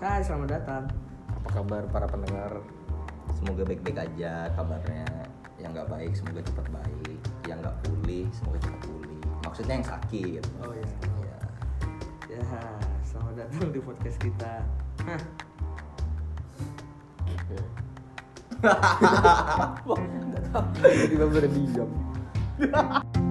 Hai, selamat datang. Apa kabar para pendengar? Semoga baik-baik aja kabarnya. Yang nggak baik semoga cepat baik. Yang nggak pulih semoga cepat pulih. Maksudnya yang sakit. Oh iya. Ya. Ya, selamat datang di podcast kita. Hah, Tiba-tiba udah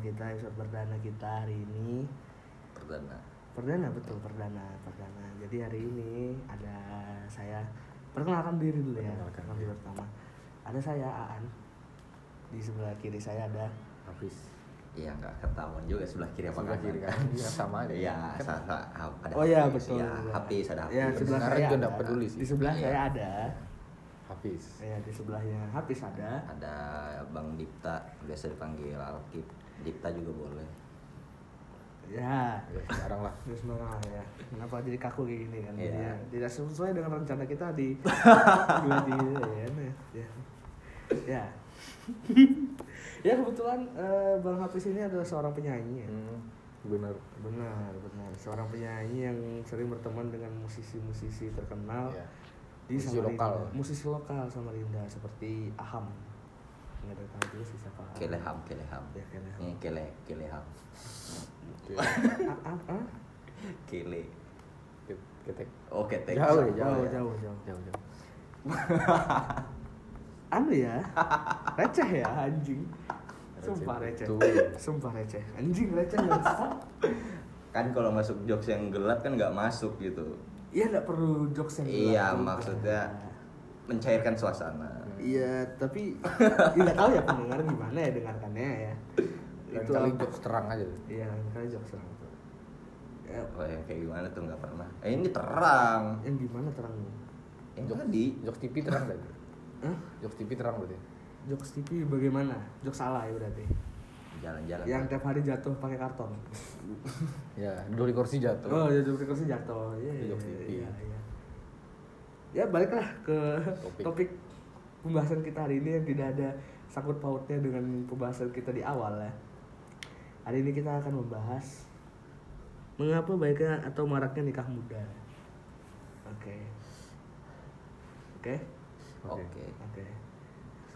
kita, episode perdana kita hari ini. Perdana. Perdana betul, perdana, perdana. Jadi hari ini ada saya perkenalkan diri dulu ya. Perkenalkan diri pertama. Ada saya Aan. Di sebelah kiri saya ada Habis. Iya nggak ketahuan juga sebelah kiri apa Sebelah kiri kan? Iya sama aja. Iya, sa- ada Oh iya Hafiz, betul. Ya, habis ada Ya, habis. sebelah Sekarang saya juga ada. nggak peduli sih. Di sebelah Iya. saya ada. Habis. Ya, di sebelahnya Hafiz ada. Ada Bang Dipta, biasa dipanggil Alkip. Dipta juga boleh. Ya, Ya, sekarang lah. terus sembarangan ya. Kenapa jadi kaku kayak gini kan? Iya. Jadi, tidak sesuai dengan rencana kita di dua di ya, ya. Ya. ya kebetulan eh, Bang Hafiz ini adalah seorang penyanyi ya. Hmm, bener. Benar, benar. Seorang penyanyi yang sering berteman dengan musisi-musisi terkenal Ya. di Musisi Samarinda. lokal. Musisi lokal Samarinda seperti Aham. Nggak ada tahu juga sih siapa. Keleham, keleham. Ya, Keleham. Ini kele, keleham. Ah, ah, ah. Kele. Ket- Ketek. Oh, ketek. Jauh ya, Jauh, jauh. ya. jauh, jauh. Jauh, jauh. Anu ya, receh ya anjing. Sumpah Receh. Sumpah receh. Anjing receh bangsat. Kan kalau masuk jokes yang gelap kan nggak masuk gitu. Iya nggak perlu jokes yang gelap Iya, maksudnya mencairkan suasana. Iya, tapi nggak tahu ya pendengar gimana ya dengarkannya ya. Lain Itu kali jokes terang aja. Iya, lain kali jokes terang. Ya, Oh, yang kayak gimana tuh nggak pernah. Eh, ini terang. yang gimana terangnya? Yang Jokes- tadi. Jokes TV terang berarti. Hah? Jokes TV terang berarti. Jokes TV bagaimana? Jokes salah ya berarti. Jalan-jalan. Yang tiap hari jatuh pakai karton. Ya, dua di kursi jatuh. Oh, ya jokes kursi jatuh. Iya, iya, Jokes TV. iya, iya. Ya baliklah ke Topik. topik. pembahasan kita hari ini yang tidak ada sangkut pautnya dengan pembahasan kita di awal ya. Hari ini kita akan membahas mengapa baiknya atau maraknya nikah muda. Oke. Oke. Oke. Oke.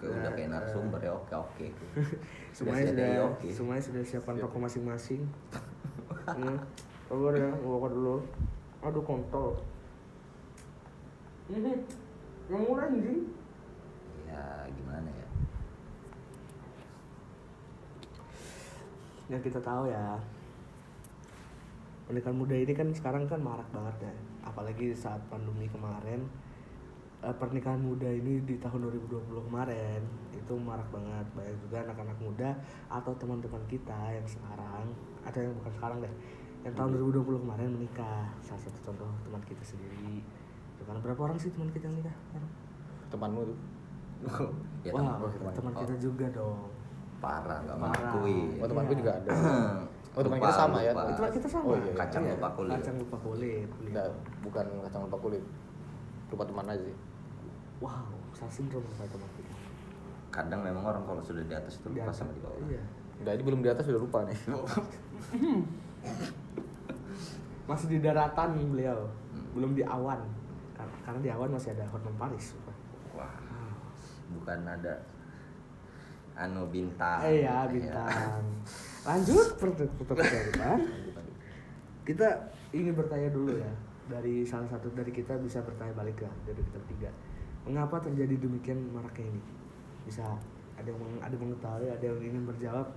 Oke, udah kayak narasumber ya. Oke, oke. Semuanya Udah sudah, ya, oke. semuanya sudah siapkan rokok masing-masing. hmm. Sabar ya, rokok dulu. Aduh kontol. Ini yang murah anjing. Ya, gimana ya? Yang kita tahu ya. Pernikahan muda ini kan sekarang kan marak banget ya. Apalagi saat pandemi kemarin. Eh, pernikahan muda ini di tahun 2020 kemarin itu marak banget banyak juga anak-anak muda atau teman-teman kita yang sekarang atau yang bukan sekarang deh yang tahun 2020 kemarin menikah salah satu contoh teman kita sendiri Itu kan berapa orang sih teman kita yang nikah? Temanmu tuh. ya, Wah, teman- oh, teman. teman Oh. kita juga dong. parah nggak Parah. mengakui. Oh, temanku Iya. juga ada. Oh, teman Lupa, kita sama ya? lupa. Itu teman kita sama. Oh, iya. Kacang Iya, lupa kulit. Kacang lupa kulit. kulit. Enggak, bukan kacang lupa kulit. Lupa teman aja sih. Wow, sal sindrom kayak teman kita. Kadang memang orang kalau sudah di atas itu Di lupa atas. sama di bawah. Iya. Enggak, ini belum di atas sudah lupa nih. Masih di daratan beliau, Hmm. belum di awan. Kar- Karena di awan masih ada hormon Paris. Wah, bukan ada anu bintang. Eh ya bintang. Lanjut pertanyaan kita. Kita ingin bertanya dulu ya dari salah satu dari kita bisa bertanya balik lah dari kita bertiga. Mengapa terjadi demikian maraknya ini? Bisa ada yang ada yang mengetahui, ada yang ingin berjawab.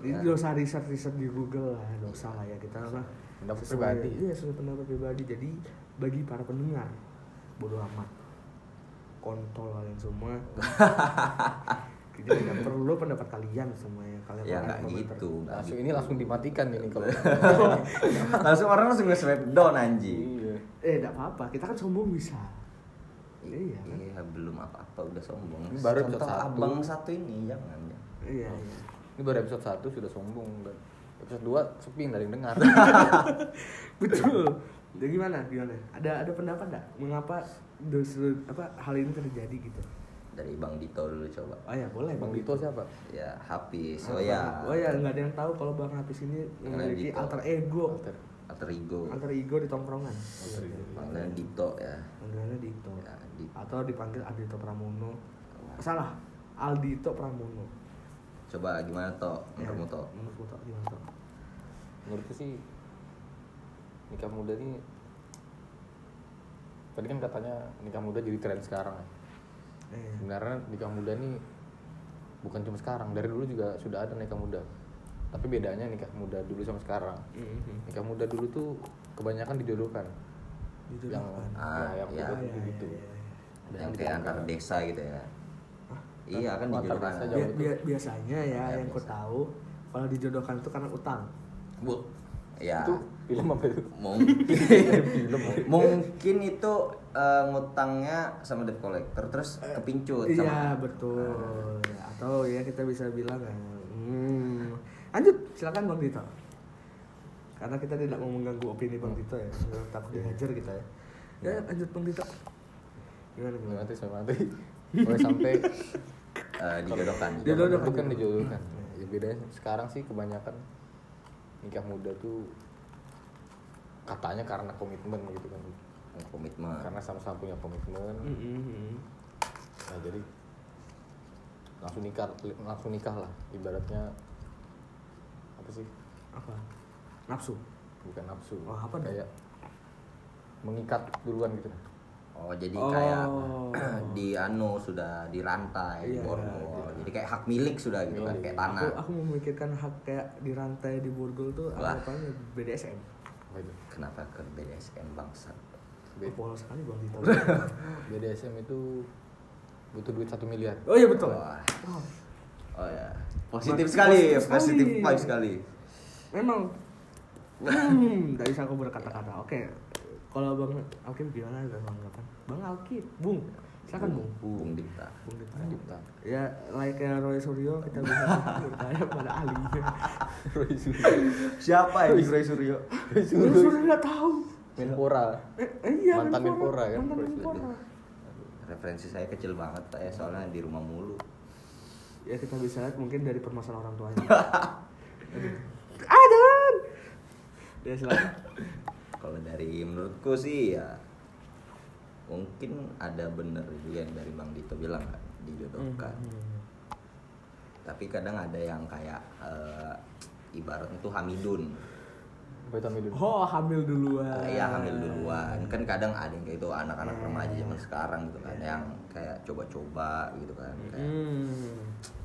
Ini Ya. dosa riset riset di Google lah, dosa lah ya kita mah. Pendapat pribadi. Iya, sesuai pendapat pribadi. Jadi bagi para pendengar bodoh amat. Kontol kalian semua. Jadi tidak perlu pendapat kalian semua yang kalian Ya nggak gitu. nggak Langsung gitu. ini langsung dimatikan ini kalau. langsung orang langsung nge-swipe down anjing. Iya. Eh, tidak apa-apa. Kita kan sombong bisa. Iya. kan? Iya, belum apa-apa udah sombong. Ini baru Contoh episode satu. abang satu ini jangan. jangan. Iya, iya. Ini baru episode 1 sudah sombong dan episode 2 sepi nggak ada yang dengar. betul jadi gimana gimana ada ada pendapat nggak mengapa dos, apa hal ini terjadi gitu Dari Bang Dito dulu coba. oh ya boleh Bang Dito siapa? Ya, Hafiz. Apa? Oh ya. oh ya nggak ada yang tahu kalau bang Hafiz ini memiliki Dito. alter ego Alter. Alter ego. alter ego di tongkrongan Alter ego. Panggilan Dito ya. panggilannya Dito Ya, Dito. atau dipanggil Adito Pramono salah Aldito Pramono Coba gimana toh menurutmu toh? menurutmu Tok, gimana Tok? Menurutku sih nikah muda ini tadi kan katanya nikah muda jadi tren sekarang ya. eh, Sebenarnya nikah muda ini bukan cuma sekarang, dari dulu juga sudah ada nikah muda. Tapi bedanya nikah muda dulu sama sekarang. mhm. Nikah muda dulu tuh kebanyakan dijodohkan. Dijodohkan. Yang Ah, ya, yang ya. iya, gitu. iya, iya. Ada Yang kayak antar desa gitu ya. Hah? Iya kan dijodohkan. itu. bia- biasanya ya Ya, yang ku biasa. tahu kalau dijodohkan itu karena utang Bu. Ya. Itu film apa itu? Mungkin Film. mungkin itu eh, ngutangnya sama debt collector terus kepincut iya sama betul atau ya kita bisa bilang ya, hmm. lanjut silakan bang Dito karena kita tidak mau mengganggu opini bang Dito ya takut dihajar kita ya ya lanjut bang Dito gimana gimana mati sampai mati. Sampai sampai eh, dijodohkan. Dijodohkan. Itu kan dijodohkan. Ya bedanya sekarang sih kebanyakan nikah muda tuh katanya karena komitmen gitu kan. Komitmen. Karena sama-sama punya komitmen. Mhm. Nah, jadi langsung nikah langsung nikah lah ibaratnya apa sih? apa nafsu Bukan nafsu. Oh, apa dong? kayak mengikat duluan gitu. Oh jadi Oh. kayak di anu sudah dirantai, Iya, borgol. Jadi kayak hak milik sudah gitu kan, kayak aku tanah. aku memikirkan hak kayak di rantai di borgol tuh apa BDSM Apa itu? Kenapa ke BDSM bangsat? Oh, polos sekali bang Dito BDSM itu butuh duit satu miliar. oh iya betul Wah. Oh. Oh ya. Positif sekali, Positif positif sekali. Memang. Hmm, tidak bisa aku berkata-kata. Oke, kalau Bang Alkim gimana Bang Anggapan? Bang Alkim, Bung, silakan Bung. Bung Dipta. Bung Dipta. Dipta. Ya, like kayak Roy Suryo kita bisa bertanya pada ahlinya. Roy Suryo. Siapa ini Roy Suryo? Roy Suryo nggak tahu. Menpora. Eh, eh, iya, Mantan Menpora kan, Mantan. Menpora. Referensi saya kecil banget, saya soalnya di rumah mulu. Ya kita bisa lihat mungkin dari permasalahan orang tuanya. Adan. Ya silakan. Kalau dari menurutku sih ya mungkin ada bener juga yang dari Bang Dito bilang kan dijodohkan. Hmm. Tapi kadang ada yang kayak eh, ibaratnya tuh Hamidun. Apa itu Hamidun? Oh, hamil duluan. Iya hamil duluan kan kadang ada yang kayak itu anak-anak Iya. remaja zaman sekarang gitu kan Iya. yang kayak coba-coba gitu kan kayak, Hmm.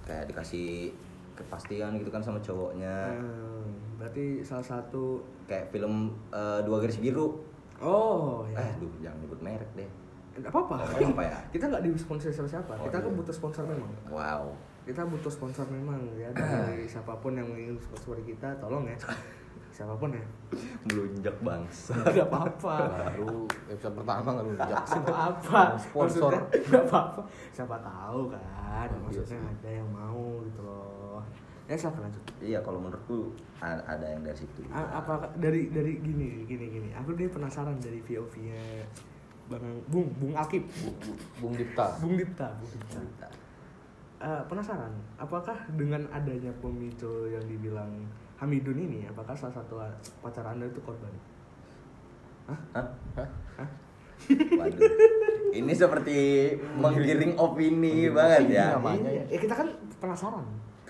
kayak dikasih kepastian gitu kan sama cowoknya Hmm, berarti salah satu kayak film eh, dua garis biru oh ya eh duh jangan nyebut merek deh. Nggak apa-apa. Oh, nggak apa ya? kita nggak disponsori sama siapa. Oh, kita kan iya. butuh sponsor memang. Wow. Kita butuh sponsor memang ya. Dari siapa pun yang ingin sponsori kita tolong ya. Siapa pun ya. Melunjak bangsa. Nggak apa-apa. Baru episode pertama nggak lu nggak sih. apa-apa. Sponsor. Maksudnya, nggak apa-apa. Siapa tahu kan. Iya maksudnya ada yang mau gitu loh ya silakan lanjut iya kalau menurutku ada yang dari situ juga. Apa dari dari gini gini gini aku dia penasaran dari VOV nya bang Bung Bung Akib Bu- Bu- Bung Dipta. Bung Dipta Bung Dipta Eh, penasaran apakah dengan adanya pemicu yang dibilang Hamidun ini apakah salah satu pacar anda itu korban Hah? Hah? Hah? Waduh. Ini seperti menggiring opini banget ya. namanya Iya, ya kita kan penasaran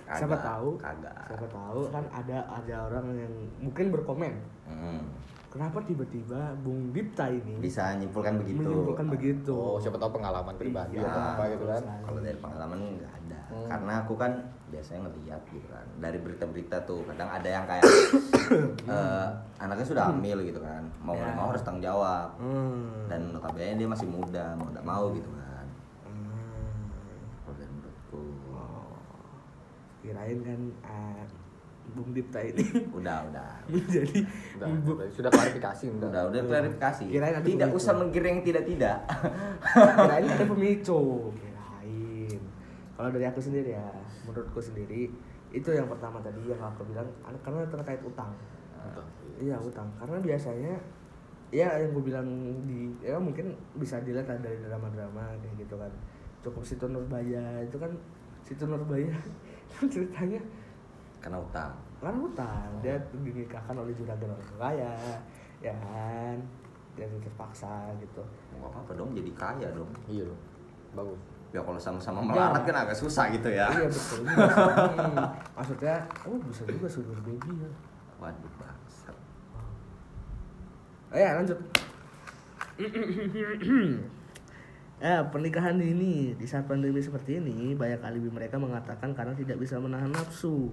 Kagak, siapa tahu kagak. siapa tahu kan ada ada orang yang mungkin berkomen Hmm. kenapa tiba-tiba Bung Dipta ini Bisa nyimpulkan begitu. menyimpulkan begitu Oh, siapa tahu pengalaman pribadi Iya. atau apa gitu kan. Kalau dari pengalaman nggak ada. Hmm. Karena aku kan biasanya ngeliat gitu kan. Dari berita-berita tuh kadang ada yang kayak eh, anaknya sudah hamil gitu kan. Mau nggak Ya. mau harus tanggung jawab. Hmm. Dan notabene dia masih muda, mau nggak mau gitu kan. Hmm. Kalau dari menurutku Oh, kirain kan ah, Bung Dipta ini udah udah menjadi Udah, Bu- udah, sudah klarifikasi udah. udah udah klarifikasi. Kirain ada Tidak pemicu. usah menggiring tidak tidak. kirain ada pemicu kirain kalau dari aku sendiri ya menurutku sendiri itu yang pertama tadi yang aku bilang an- karena terkait utang Utang. iya utang karena biasanya ya yang gue bilang di ya mungkin bisa dilihat dari drama-drama kayak gitu kan cukup situ Nurbaya itu kan situ Nurbaya ceritanya. Karena utang karena utang dia dinikahkan oleh juragan orang kaya ya kan? Dia terpaksa gitu. Nggak apa-apa dong jadi kaya dong. Iya dong. Bagus. ya kalau sama-sama melarat kan agak susah gitu ya. Iya betul maksudnya oh bisa juga sugar baby ya. Waduh bangsat. Oh ya lanjut. ya pernikahan ini di saat pandemi seperti ini banyak alibi mereka mengatakan karena tidak bisa menahan nafsu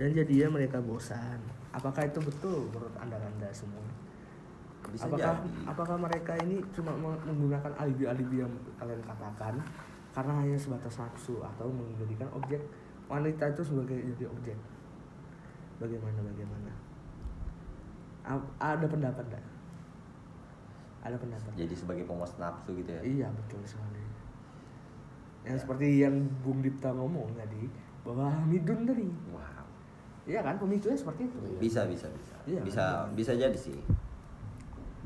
dan jadinya mereka bosan. Apakah itu betul menurut anda anda semua? bisa apakah jadi apakah mereka ini cuma meng- menggunakan alibi-alibi yang kalian katakan karena hanya sebatas nafsu atau menjadikan objek wanita itu sebagai jadi objek? Bagaimana bagaimana? A- ada pendapat enggak? Ada pendapat? jadi sebagai pemuas nafsu gitu ya Iya betul sekali. Yang Ya. seperti yang Bung Dipta ngomong tadi bahwa Hamidun tadi, wow iya kan pemicunya seperti itu. bisa bisa bisa Iya, bisa kan? bisa jadi sih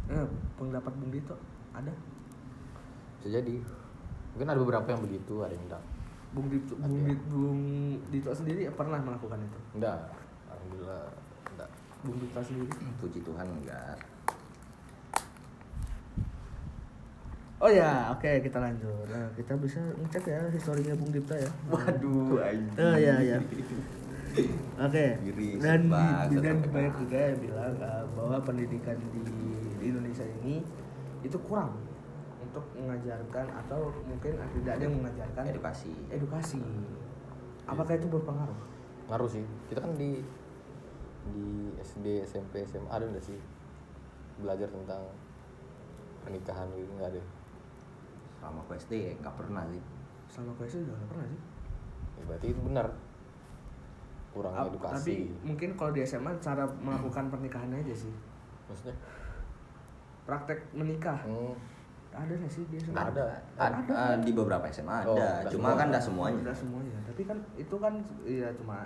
Eh, pendapat Bung Dito ada? Bisa jadi. Mungkin ada beberapa yang begitu, ada yang enggak. Bung Dito, Bung, Ada. Dit- Bung Dito sendiri pernah melakukan itu. Enggak. Alhamdulillah enggak. Bung Dito sendiri. puji Tuhan enggak Oh ya, oke kita lanjut. Nah, kita bisa ngecek ya historinya Bung Dipta ya. waduh anjing Oh ya ya. Oke. Diri Dan di, dan banyak juga yang bilang uh, bahwa pendidikan di, di Indonesia ini itu kurang untuk mengajarkan atau mungkin tidak ada yang mengajarkan edukasi edukasi. Apakah itu berpengaruh? Ngaruh sih. Kita kan di di SD, SMP, SMA ada enggak sih belajar tentang pernikahan gitu enggak ada. Selama aku SD nggak pernah sih Selama kuliah juga nggak pernah sih. Ya, berarti itu benar. Kurang Ap- Tapi edukasi. mungkin kalau di SMA cara melakukan pernikahannya aja sih. Maksudnya? Praktek menikah Hmm, ada nggak sih di SMA? Nggak ada. Ad- eh, di beberapa SMA Oh, ada nggak cuma semua. kan nggak semuanya Udah semuanya. Tapi kan itu kan ya cuma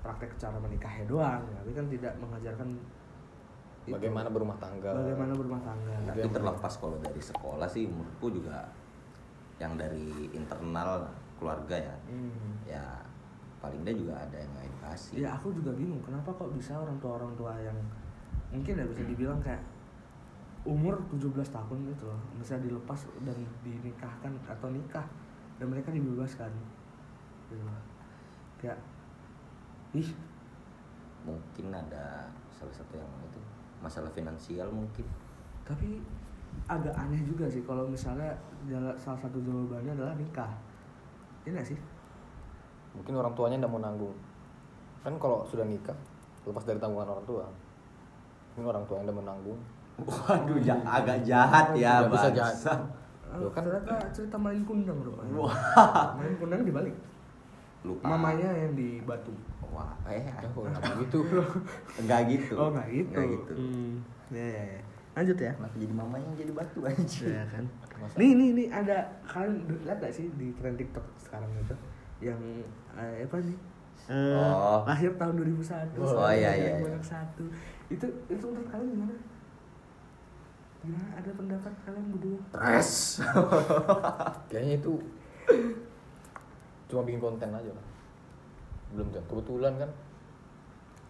praktek cara menikahnya doang. Tapi kan tidak mengajarkan itu. bagaimana berumah tangga. bagaimana berumah tangga. tapi terlepas kalau dari sekolah sih menurutku juga yang dari internal keluarga ya. Hmm. ya paling dia juga ada yang edukasi. Ya aku juga bingung kenapa kok bisa orang tua orang tua yang mungkin ya bisa dibilang kayak umur 17 tahun gitu loh bisa dilepas dan dinikahkan atau nikah dan mereka dibebaskan. Gitu loh. kayak ih. Mungkin ada salah satu yang itu masalah finansial mungkin. Tapi agak aneh juga sih kalau misalnya salah satu jawabannya adalah nikah ya nggak sih Mungkin orang tuanya enggak mau nanggung. Kan kalau sudah nikah lepas dari tanggungan orang tua. Ini orang tua yang enggak mau nanggung. waduh ja- agak jahat ya bisa jahat. bangsa. Loh, kan- ternyata cerita main kundang rupanya Wah. main kundang dibalik lupa mamanya yang di batu wah eh Oh, gitu? enggak gitu oh nggak gitu Nggak gitu Hmm, ya ya ya lanjut ya. Kenapa jadi mamanya yang jadi batu aja ya kan. Nih nih nih ada kalian lihat gak sih di tren TikTok sekarang itu? Yang eh, apa nih? Eh, Oh. lahir tahun 2001 Oh, sekarang iya, iya, iya. satu. Itu itu menurut kalian gimana? Gimana? Ada pendapat kalian berdua? Tres. Kayaknya itu cuma bikin konten aja lah. Belum tentu. Kebetulan kan.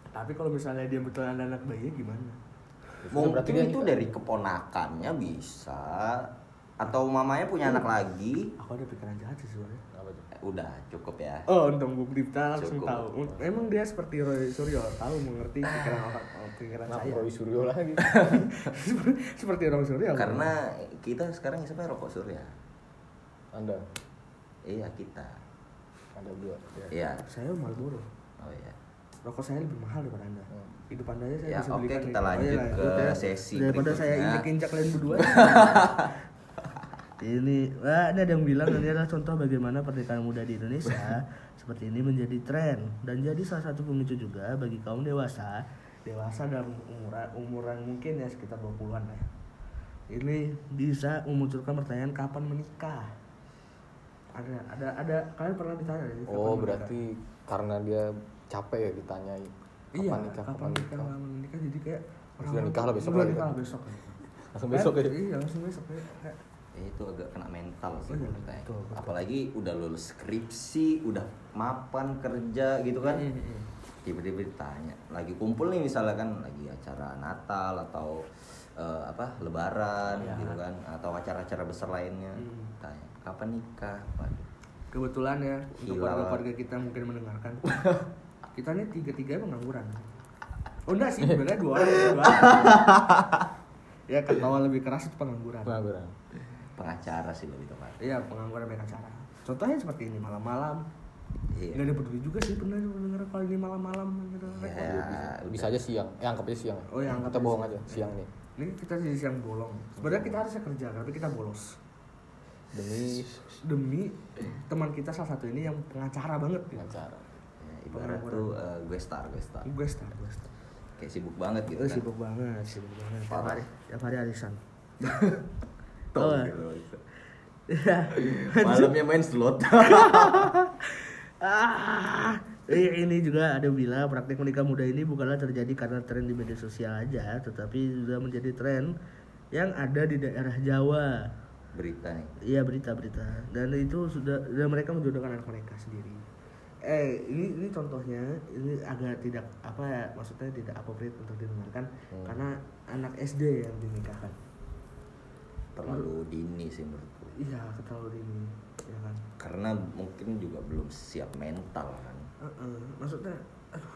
tapi kalau misalnya dia betul ada anak bayi gimana Berarti Mungkin dia itu dari keponakannya bisa atau mamanya punya anak lagi. aku ada pikiran jahat sih sebenarnya? Eh, Udah cukup ya. Oh, untung Bung Dipta langsung Cukup. tahu. Emang dia seperti Roy Suryo, tahu mengerti pikiran orang, oh, pikiran Kenapa saya. Roy Suryo lagi? seperti, seperti Roy Suryo. Karena kita sekarang siapa rokok surya? Anda, Iya kita. Anda berdua. Ya. Iya. saya Marlboro. Oh iya. Rokok saya lebih mahal daripada Anda. Hmm. Hidup Anda aja saya Ya, bisa oke, belikan kita nih. lanjut iya, ke ya. sesi Daripada saya berikutnya. injek-injek kalian berdua. ini, wah, ini ada yang bilang ini adalah contoh bagaimana pernikahan muda di Indonesia seperti ini menjadi tren dan jadi salah satu pemicu juga bagi kaum dewasa dewasa dalam umuran umuran mungkin ya sekitar 20-an lah ya. Ini bisa memunculkan pertanyaan kapan menikah. ada ada ada kalian pernah ditanya ya, oh menikah? berarti karena dia capek ya ditanyai kapan iya nikah kapan nikah kapan nikah jadi kayak Sudah orang- nikah lah besok udah lah nikah gitu. lah besok langsung Kan? besok ya iya langsung besok kayak Ya, itu agak kena mental sih Oh iya, menurut saya. apalagi udah lulus skripsi udah mapan kerja gitu kan mm, mm. tiba-tiba ditanya lagi kumpul nih misalnya kan lagi acara Natal atau eh, apa Lebaran Ya. gitu kan atau acara-acara besar lainnya Hmm. tanya kapan nikah Waduh. kebetulan ya untuk Gila. keluarga kita mungkin mendengarkan kita nih tiga tiga pengangguran oh enggak sih sebenarnya dua orang dua orang. ya ketawa lebih keras itu pengangguran. Pengangguran. Pengacara sih lebih tepat. Iya pengangguran banyak acara. Contohnya seperti ini malam-malam. Iya. Nggak ada peduli juga sih pernah dengar kalau ini malam-malam gitu. Ya, bisa aja siang. Eh anggap aja siang. Oh, ya, anggap kita aja bohong siang. aja siang nih. Ini kita di siang bolong. Sebenarnya kita harusnya kerja tapi kita bolos. Demi demi teman kita salah satu ini yang pengacara banget gitu. pengacara Ibarat tuh eh, gue star gue star gue star gue star kayak sibuk banget gitu Oh, kan sibuk banget, sibuk banget. Tiap hari, tiap hari arisan. Tuh, Oh. gitu. malamnya main slot ah, eh, ini juga ada bilang praktik menikah muda ini bukanlah terjadi karena tren di media sosial aja, tetapi sudah menjadi tren yang ada di daerah Jawa. berita nih Iya berita-berita dan itu sudah dan mereka menjodohkan anak mereka sendiri. Eh ini ini contohnya ini agak tidak apa ya maksudnya tidak appropriate untuk didengarkan Hmm. karena anak SD yang dinikahkan. terlalu dini sih menurutku Iya terlalu dini ya kan. karena mungkin juga belum siap mental kan Heeh, maksudnya aduh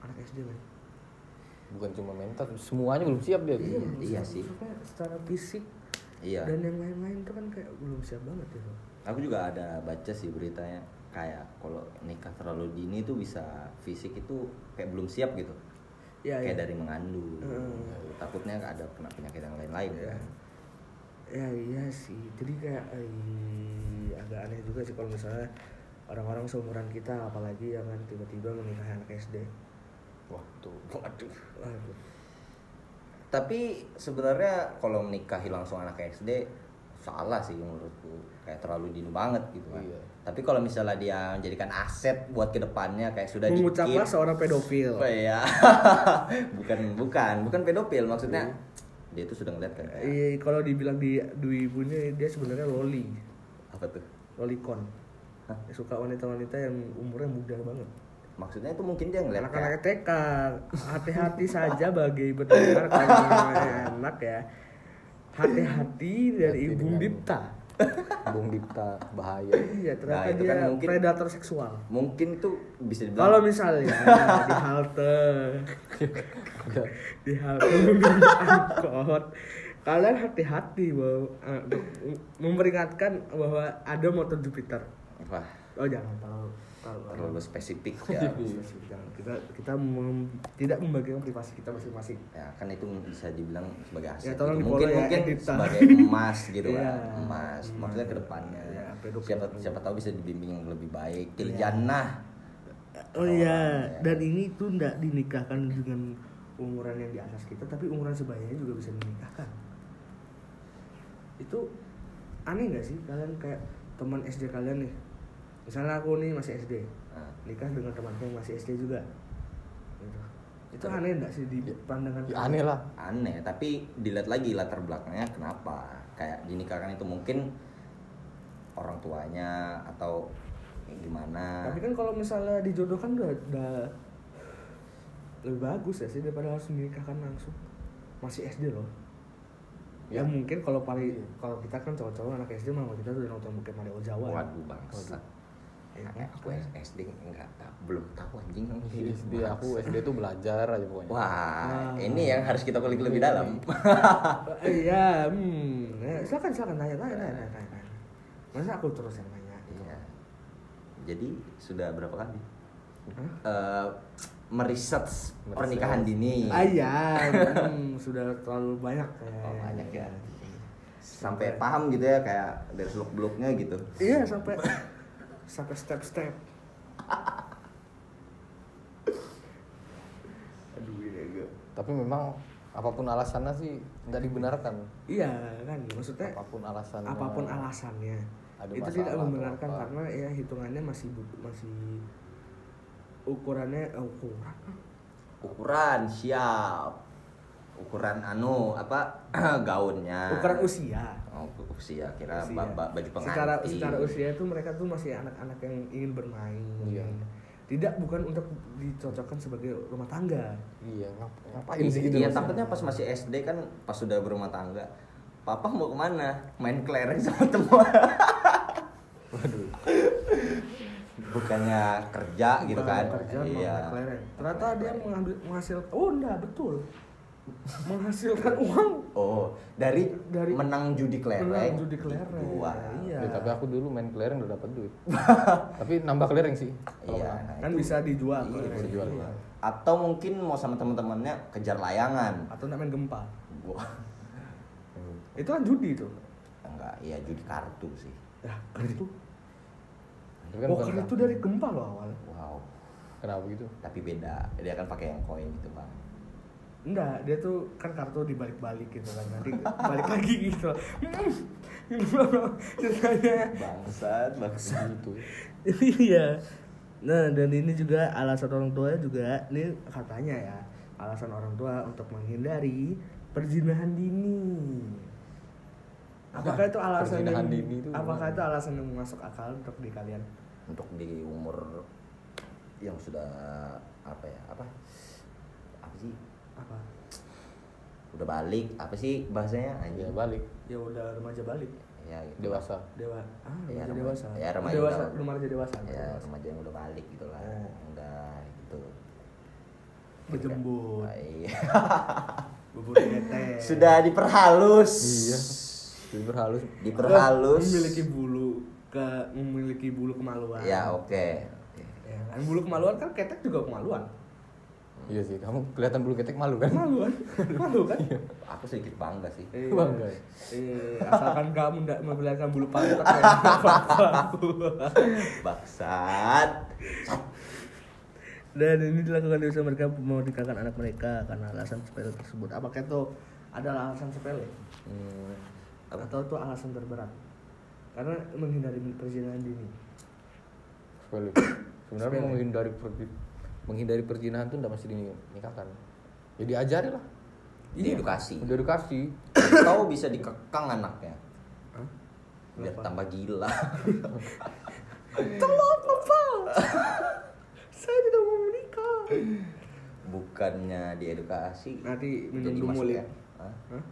anak SD men. bukan cuma mental semuanya belum siap dia Iya, maksudnya- iya sih. maksudnya secara fisik iya dan yang lain-lain itu kan kayak belum siap banget gitu. aku juga ada baca sih beritanya kayak kalau nikah terlalu dini tuh bisa fisik itu kayak belum siap gitu Iya kayak iya. dari mengandung Hmm. takutnya ada kena penyakit yang lain-lain Iya. kan Ya iya sih. Jadi kayak eh, agak aneh juga sih kalau misalnya orang-orang seumuran kita apalagi yang kan tiba-tiba menikahi anak SD. waktu waduh Waduh. tapi sebenarnya kalau menikahi langsung anak SD salah sih menurutku kayak terlalu dini banget gitu kan Iya. Tapi kalau misalnya dia menjadikan aset buat ke depannya kayak sudah Mengucaplah dikit seorang pedofil. Oh iya. bukan bukan bukan pedofil maksudnya dia tuh sudah ngeliat kan Iya, kalau dibilang di dui ibunya dia sebenarnya loli, apa tuh lolicon. Hah? Suka wanita-wanita yang umurnya muda banget. maksudnya itu mungkin dia ngeliat Anak-anak TK, hati-hati saja bagi pendengar kalau enak ya. Hati-hati dari Hati Ibu Dipta. Bung Dipta bahaya Iya, ternyata Nah, itu dia kan mungkin- predator seksual. mungkin tuh bisa dibilang Kalau misalnya di halte, di halte angkot, kalian hati-hati bahwa untuk memperingatkan bahwa ada motor Jupiter. Wah Oh jangan terlalu terlalu. terlalu spesifik ya Jangan. Kita kita mem- tidak membagikan privasi kita masing-masing. ya kan itu bisa dibilang sebagai aset Ya, tolong gitu. mungkin ya, mungkin Edita. sebagai emas gitu kan emas maksudnya emas. ke depannya Ya, pedofil. siapa siapa tahu bisa dibimbing yang lebih baik til jannah Oh iya, iya. dan ini tuh tidak dinikahkan dengan umuran yang di atas kita, tapi umuran sebayanya juga bisa dinikahkan. Itu aneh nggak sih kalian kayak teman SD kalian nih? Misalnya aku nih masih SD, Nah, nikah dengan temanku yang masih SD juga. Gitu. Itu aneh nggak sih di pandangan ya, aneh lah aneh tapi dilihat lagi latar belakangnya kenapa kayak dinikahkan itu mungkin orang tuanya atau gimana Tapi kan kalau misalnya dijodohkan udah, udah lebih bagus ya sih daripada harus menikahkan langsung. Masih SD loh. Ya, Ya. mungkin kalau paling kalau kita kan cowok-cowok anak SD mah kita udah nonton mungkin Mario Jawa. waduh bangsa Ya, Kayak aku SD enggak belum tahu anjing Di SD aku SD tuh belajar aja pokoknya wah Ah. ini yang harus kita kulik lebih dalam Eh, Iya, hmm. Ya, silakan silakan tanya tanya tanya tanya. tanya. Masa aku terus yang nanya? Iya. jadi sudah berapa kali Hah? Eh, meriset Meriset. pernikahan dini Ah iya, hmm, sudah terlalu banyak ya. Oh, banyak ya. sampai paham gitu ya kayak dari seluk beluknya gitu Iya sampai sampai step-step. Aduh ini agak. tapi memang apa pun alasannya sih nggak dibenarkan Iya kan, maksudnya apa pun alasannya apa pun alasannya. ada itu tidak membenarkan apa. karena ya hitungannya masih masih ukurannya eh, ukuran ukuran siap ukuran anu apa gaunnya ukuran usia oh, usia kira Usia. ba- ba- baju pengantin. Secara secara usia itu mereka tuh masih anak-anak yang ingin bermain. Iya. tidak bukan untuk dicocokkan sebagai rumah tangga. Iya ngap- ngapain sih gitu iya takutnya pas masih SD kan pas sudah berumah tangga papa mau ke mana? Main kelereng sama teman waduh. Bukannya kerja gitu Bukan kan? kerja iya. kelereng. ternyata dia mengambil menghasilkan oh enggak betul menghasilkan uang. Oh dari, Dari- menang judi kelereng? menang judi kelereng. Wah. Iya. Ya, tapi aku dulu main kelereng udah dapat duit. Tapi nambah kelereng sih. Iya menang. kan bisa dijual Iya, bisa dijual. Iya. atau mungkin mau sama teman-temannya kejar layangan. Atau nak main gempa. Gua itu kan judi tuh. Enggak iya judi kartu sih. Ya kartu. Kan oh kartu. dari gempa loh awal. Wow. Kenapa gitu? Tapi beda dia kan pakai yang koin gitu bang enggak dia tuh kan kartu dibalik-balik gitu kan nanti balik lagi gitu. Ceritanya. Bangsat bangsat. Gitu. Iya. Nah dan ini juga alasan orang tua juga ini katanya ya alasan orang tua untuk menghindari perzinahan dini. Apakah itu alasan Perzinahan yang, dini itu apakah gimana? itu alasan yang masuk akal untuk di kalian? Untuk di umur yang sudah apa ya apa apa? Udah balik apa sih bahasanya ya anjing balik. Ya udah remaja balik. Ya gitu. dewasa. Dewa ah Ya, remaja remaja. dewasa. Ya, remaja dewasa udah- belum remaja dewasa ya dewasa. remaja yang udah balik gitu lah. Oh. udah gitu. Berjembut. Ah, iya. bubur sudah diperhalus. Iya. Jadi berhalus diperhalus memiliki bulu ke memiliki bulu kemaluan. Ya oke Oke. ya kan? Bulu kemaluan kan ketek juga kemaluan iya sih kamu kelihatan bulu ketek malu kan kemaluan malu kan aku sedikit bangga sih Iya. Bangga ya? Iya, asalkan kamu tidak memperlihatkan bulu pantat bangsat Dan ini dilakukan di usia mereka mau menikahkan anak mereka karena alasan sepele tersebut. Apakah itu adalah alasan sepele hmm, apa? atau itu alasan terberat? Karena menghindari perzinahan dini. sepele sebenarnya Sepele. menghindari pergi- menghindari perzinahan tuh udah mesti dinikahkan. Ya diajari lah. Di edukasi. Udah edukasi. Tahu bisa dikekang anaknya. Hah? biar tambah gila. Tolong papa, saya tidak mau menikah. bukannya diedukasi Nanti minum jadi ya Hah? Hah?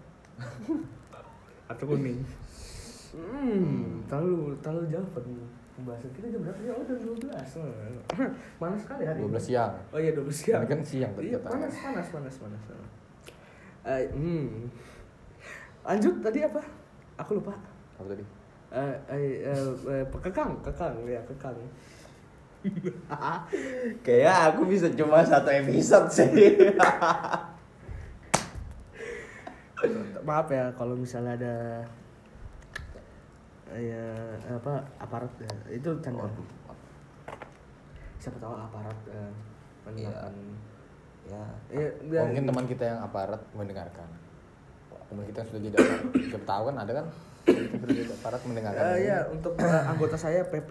Atau kuning? Hmm, terlalu terlalu jauh pembahasan kita jam berapa ya? Oh, jam 12. Panas sekali hari. 12 ini. siang Oh iya, 12 siang. Ini kan siang tadi Iya, panas, panas, panas, panas. panas. Eh, hmm. Lanjut tadi apa? Aku lupa. apa tadi Eh, eh, eh, eh, kekang, kekang, ya kekang. kayak aku bisa cuma satu episode sih Maaf ya kalau misalnya ada ya apa aparat ya, itu canda. Siapa tahu aparat eh, mendengarkan. ya Ya, Oh, mungkin teman kita yang aparat mendengarkan teman kita yang sudah jadi aparat siapa tahu kan ada kan kita sudah jadi aparat mendengarkan Eh, ya untuk eh, anggota saya PP.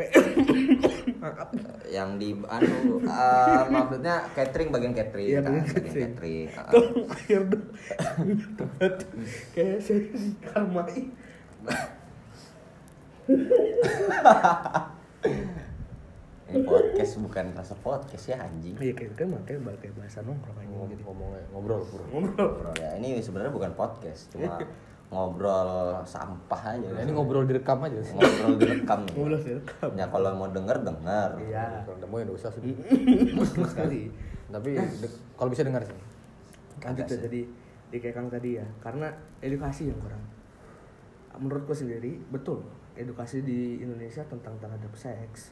Maaf. yang di anu eh, maksudnya catering bagian catering Iya, kan bagian catering. catering dong. Kayak saya dikarmai. Ini podcast bukan rasa podcast ya anjing Iya kayak kan makanya balik kayak bahasa nongkrong aja Ngom- jadi. ngomongnya ngobrol bro Ngobrol. ya ini sebenarnya bukan podcast cuma ngobrol sampah aja ya, ini ngobrol direkam aja sih ngobrol direkam Ngobrol direkam. ya kalau mau denger denger Iya. kalau udah mau ya udah usah Betul sekali. tapi kalau bisa dengar sih Lanjut ya jadi di kayak Kang tadi ya, karena edukasi yang kurang. Menurutku sendiri betul edukasi di Indonesia tentang terhadap seks,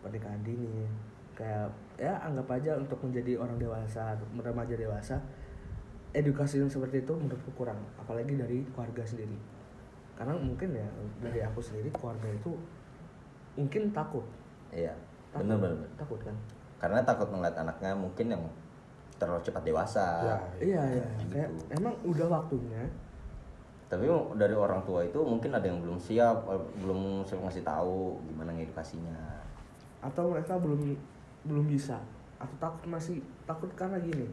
pernikahan dini, kayak ya anggap aja untuk menjadi orang dewasa, remaja dewasa, edukasi yang seperti itu menurutku kurang, apalagi dari keluarga sendiri. Karena mungkin ya dari aku sendiri keluarga itu mungkin takut, iya takut, bener bener bener. takut kan? karena takut melihat anaknya mungkin yang terlalu cepat dewasa Ya, Iya iya, gitu. kayak emang udah waktunya tapi dari orang tua itu mungkin ada yang belum siap eh, belum siap ngasih tahu gimana ngedukasinya. Atau mereka belum belum bisa. Atau takut masih takut karena gini.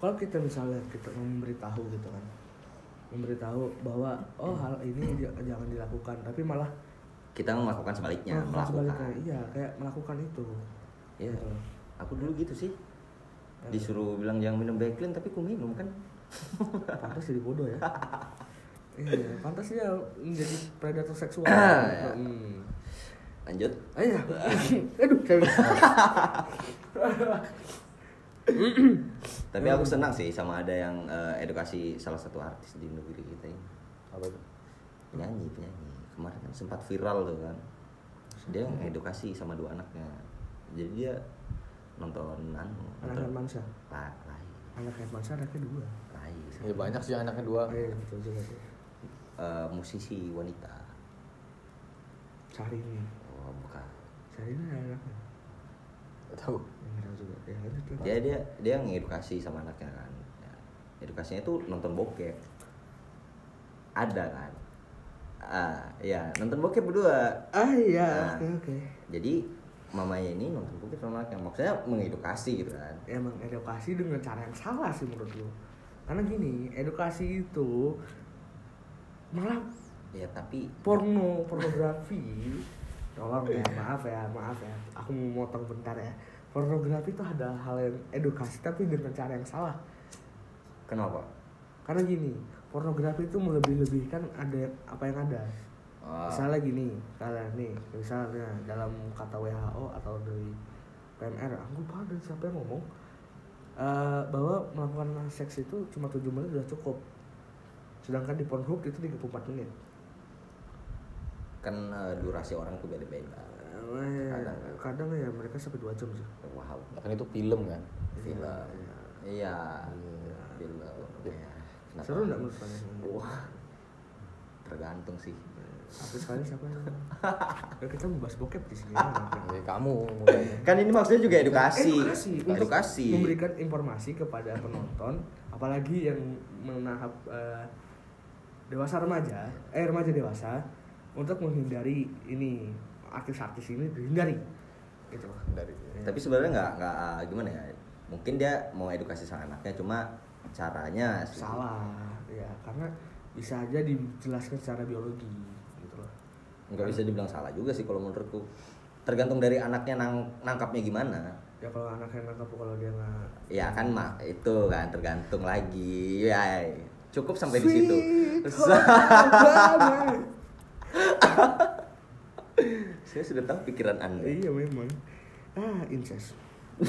Kalau kita misalnya kita memberitahu gitu kan memberitahu bahwa oh hal ini jangan dilakukan. Tapi malah kita melakukan sebaliknya melakukan melakukan. sebaliknya. Iya kayak melakukan itu. Iya. Gitu. aku dulu gitu sih. Disuruh bilang jangan minum Backlin tapi ku minum kan? Pantas jadi bodoh ya iya pantas dia menjadi predator seksual. Ya. hmm. lanjut. Ayo, aduh, saya tapi aku senang sih sama ada yang eh, edukasi salah satu artis di negeri kita ini. Apa itu? Penyanyi penyanyi. Kemarin kan sempat viral tuh kan. Dia ngedukasi sama dua anaknya. Jadi dia nonton anu anak nonton Hermansyah, lah lain anak Hermansyah anaknya dua. lain ya banyak sih anaknya dua. Iya betul juga sih. Eh, musisi wanita Syahrini, oh bukan Syahrini ada anaknya. Tahu tahu juga. Ya dia dia dia ngedukasi sama anaknya kan Ya, edukasinya tuh nonton bokep ada kan ah ya nonton bokep berdua Ah iya, Nah. oke oke. jadi mamanya ini nonton bokep sama anaknya maksudnya mengedukasi gitu kan Emang edukasi dengan cara yang salah sih menurut lu. Karena gini, edukasi itu malah ya tapi porno pornografi. Tolong ya maaf ya maaf ya. Aku mau motong bentar ya. Pornografi itu ada hal yang edukasi tapi dengan cara yang salah. Kenapa? Karena gini pornografi itu melebih-lebihkan ada apa yang ada. Ah, misalnya gini kalian nih misalnya dalam kata WHO atau dari PMR aku lupa dari siapa yang ngomong eh, bahwa melakukan seks itu cuma 7 menit udah cukup sedangkan di Pornhub itu 34 menit. Kan eh, durasi orang tuh beda-beda. Eh, Kadang. kadang ya mereka sampai 2 jam sih. Wow. Kan itu film kan? Film. iya. Iya. film. Ya. Kenapa? seru nggak menurut kalian? Wah. Tergantung sih. Aku sekali siapa yang ya, kita membahas bokep di sini. Ya. kamu kan ini maksudnya juga edukasi. Edukasi. Untuk edukasi. memberikan informasi kepada penonton apalagi yang menahap eh, dewasa remaja eh remaja dewasa untuk menghindari ini artis-artis ini dihindari. Gitu. Dari tapi sebenarnya nggak nggak gimana ya mungkin dia mau edukasi sama anaknya cuma caranya sih. Salah ya karena bisa aja dijelaskan secara biologi gitu loh. Nggak bisa dibilang salah juga sih kalau menurutku. Tergantung dari anaknya nang nangkapnya gimana. Ya kalau anaknya nangkap kalau dia nggak ya kan mak itu kan tergantung lagi ya cukup sampai di situ. Sweet home Alabama. saya sudah tahu pikiran anda. Iya memang. Ah incest.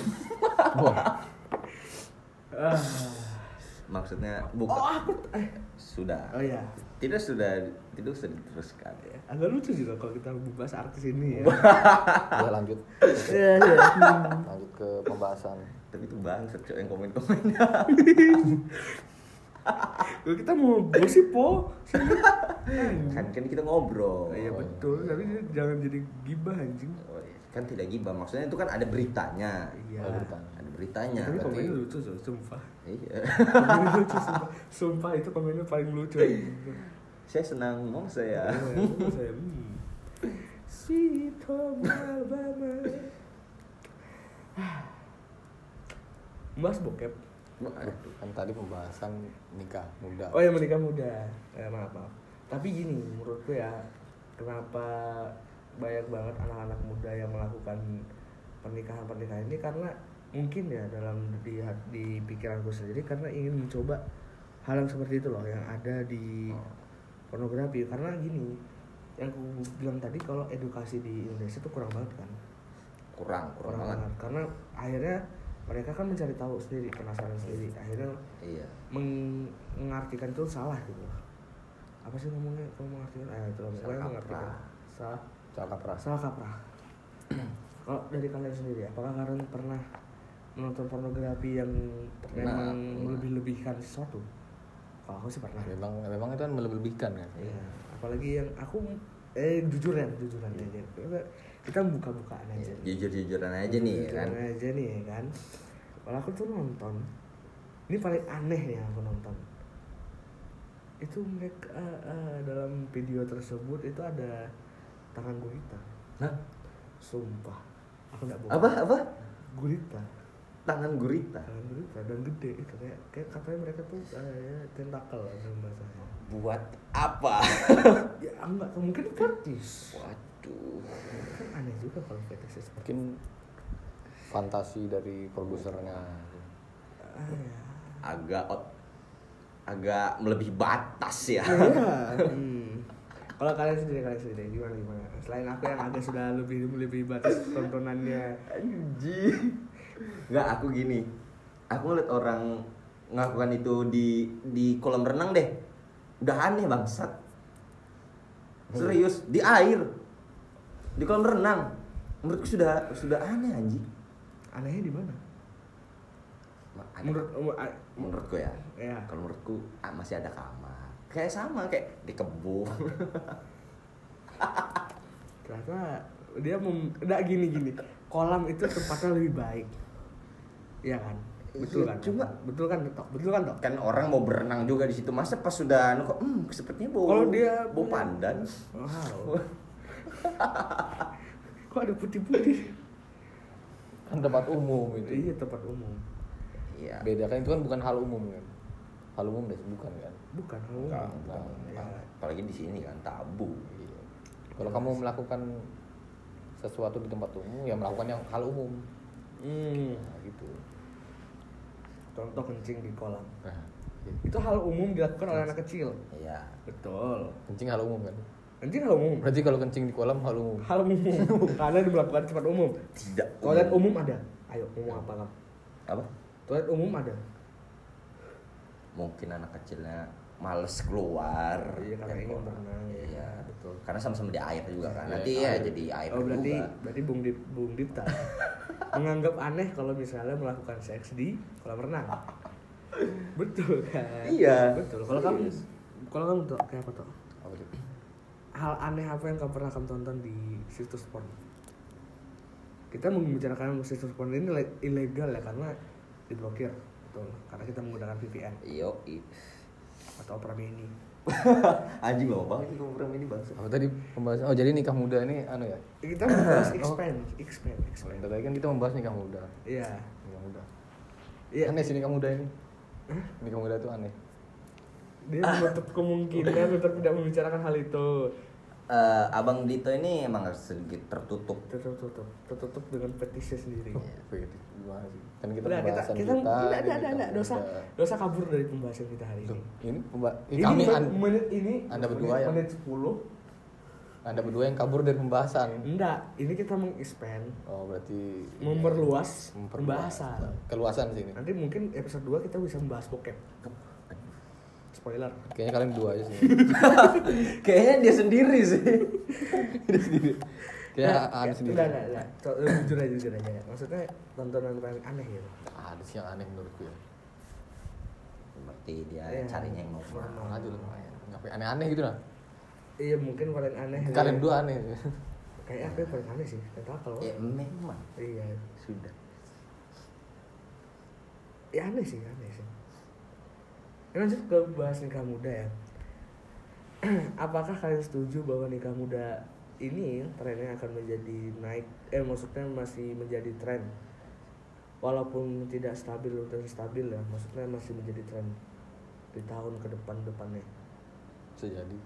Wah. Ah. maksudnya oh bukan aku eh. Sudah. Oh ya tidak sudah tidak sudah diteruskan agak lucu juga kalau kita bahas artis ini ya. Ya lanjut. Iya, iya. Lanjut ke pembahasan. Tapi itu bangsat cowok yang komen komennya Kalau kita mau gosip po. Kan kan kita ngobrol. Iya betul. Tapi jangan jadi gibah anjing. Oh, iya. kan tidak gibah. Maksudnya itu kan ada beritanya. Iya. Ada beritanya. ada beritanya tapi berarti- komennya lucu so, sumpah. Iya. Komennya lucu sumpah. Sumpah itu komennya paling lucu anjing. saya senang ngomong saya? Iya, saya, hmm. Sweet home Alabama. Mas bokep. Aduh. kan tadi pembahasan nikah muda Oh ya menikah muda. Eh, maaf maaf. Tapi gini menurutku ya kenapa banyak banget anak-anak muda yang melakukan pernikahan pernikahan ini karena mungkin ya dalam di di pikiranku sendiri karena ingin mencoba hal yang seperti itu loh yang ada di Oh. pornografi karena gini yang aku bilang tadi kalau edukasi di Indonesia tuh kurang banget kan kurang kurang banget karena akhirnya mereka kan mencari tahu sendiri penasaran sendiri. Akhirnya iya. meng- mengartikan itu salah gitu. Apa sih ngomongnya? Kalau mengartikan eh itu Salah mengartikan. kaprah. salah. Salah kaprah. Salah kaprah. Kalau dari kalian sendiri apakah kalian pernah menonton pornografi yang Pernah, memang pernah. lebih-lebihkan sesuatu? Kalau aku sih pernah. Memang memang itu kan melebih-lebihkan kan? Iya, apalagi yang aku eh jujuran jujuran aja kita buka-bukaan aja jujur jujuran aja nih ya kan? Aja nih ya kan? Kalau aku tuh nonton ini paling aneh nih aku nonton. Itu mereka eh, eh, dalam video tersebut itu ada tangan gurita Nah, sumpah aku nggak bohong. Apa? Apa? gurita Tangan gurita. tangan gurita dan gede itu kayak kayak katanya mereka tuh kayak tentakel dalam bahasanya. Buat apa? ya enggak mungkin fetish Waduh. kan aneh juga kalau fetish seperti mungkin fantasi dari produsernya ah, ya. Agak agak melebihi batas ya. Iya. hmm. Kalau kalian sendiri kalian sendiri gimana gimana? Selain aku yang agak sudah lebih lebih batas tontonannya. Anjing. Enggak, aku gini. Aku ngeliat orang ngelakukan itu di di kolam renang deh. Udah aneh bangsat. Serius, di air. Di kolam renang. Menurutku sudah sudah aneh anjing. Anehnya di mana? Ada- Menurut um, menurutku ya. ya. Kalau menurutku ah, masih ada kamar. Kayak sama kayak di kebun. Ternyata dia mem enggak gini gini. Kolam itu tempatnya lebih baik. Iya kan? Betul Iya, kan? cuma- betul kan Tok? Betul kan Tok? kan orang mau berenang juga di situ. Masa pas sudah anu kok hmm sepertinya bau Kalau dia bau pandan. Wow. Kok ada putih-putih? kan tempat umum itu Iya tempat umum. Iya. beda kan itu kan bukan hal umum kan hal umum deh bukan kan Bukan hal umum. Enggak, Enggak, bukan. Ya. Apalagi di sini kan tabu. Iya. kalau kamu melakukan sesuatu di tempat umum ya melakukan yang hal umum Hmm. nah, gitu Contoh kencing di kolam. nah, Itu hal umum dilakukan oleh anak kecil. Iya. Betul. kencing hal umum kan Kencing hal umum. berarti kalau kencing di kolam hal umum Hal umum. Karena melakukan tempat umum. Tidak. Toilet umum ada. Ayo, ngomong apa kamu? Apa? Toilet umum ada. Mungkin anak kecilnya males keluar. Iya, karena ingin berenang, ya. Iya, Betul. Karena sama-sama di air juga kan. Iya, Nanti ya air. jadi air Oh berarti juga. berarti Bung Dip, Bung Dipta menganggap aneh kalau misalnya melakukan seks di kolam renang. Betul kan? Iya. Betul. Kalau kamu kalau kamu tuh kayak apa tuh Hal aneh apa yang kamu pernah kamu tonton di situs porn? Kita membicarakan situs porn ini le- ilegal ya karena diblokir. Betul. Karena kita menggunakan VPN Iyo, i. atau Opera Mini. Anjing loh banget itu program ini bangsa. apa tadi pembahasan oh jadi nikah muda ini anu ya Kita membahas expand, expand, expand. tadi kan kita membahas nikah muda Iya. nikah muda Iya. aneh sih nikah muda ini nikah muda itu aneh Dia menutup kemungkinan untuk tidak membicarakan hal itu. Eh, Abang Dito ini emang sedikit tertutup. Tertutup, tertutup dengan petisnya sendiri. Begitu. gimana sih kan kita Udah, kita, pembahasan kita, kita, ada, dosa, dosa kabur dari pembahasan kita hari ini. ini pemba- ini Ini kami menit, an- menit ini, Anda berdua menit, ya? menit 10 anda berdua yang kabur dari pembahasan Enggak, ini kita meng-expand, oh berarti memperluas Memperluas. pembahasan. keluasan sih ini Nanti mungkin episode 2 kita bisa membahas bokep. Spoiler. kayaknya kalian berdua aja sih Kayaknya dia sendiri sih. dia sendiri kayak Nah, aneh ya, sendiri Enggak, enggak, enggak. So, jujur aja, jujur aja. Maksudnya tontonan paling aneh gitu. ada sih yang aneh menurutku ya Berarti dia Iya. carinya yang normal. Aja lah ngapain aneh-aneh gitu lah Iya, mungkin paling aneh. kalian dua aneh Kayak apa yang paling aneh sih? Tentakel. Ya memang Iya. sudah. Ya aneh sih, aneh sih. Ya, lanjut ke bahas nikah muda ya. Apakah kalian setuju bahwa nikah muda ini trennya akan menjadi naik? Eh maksudnya masih menjadi tren, walaupun tidak stabil dan stabil ya. Maksudnya masih menjadi tren di tahun ke depan depannya. bisa jadi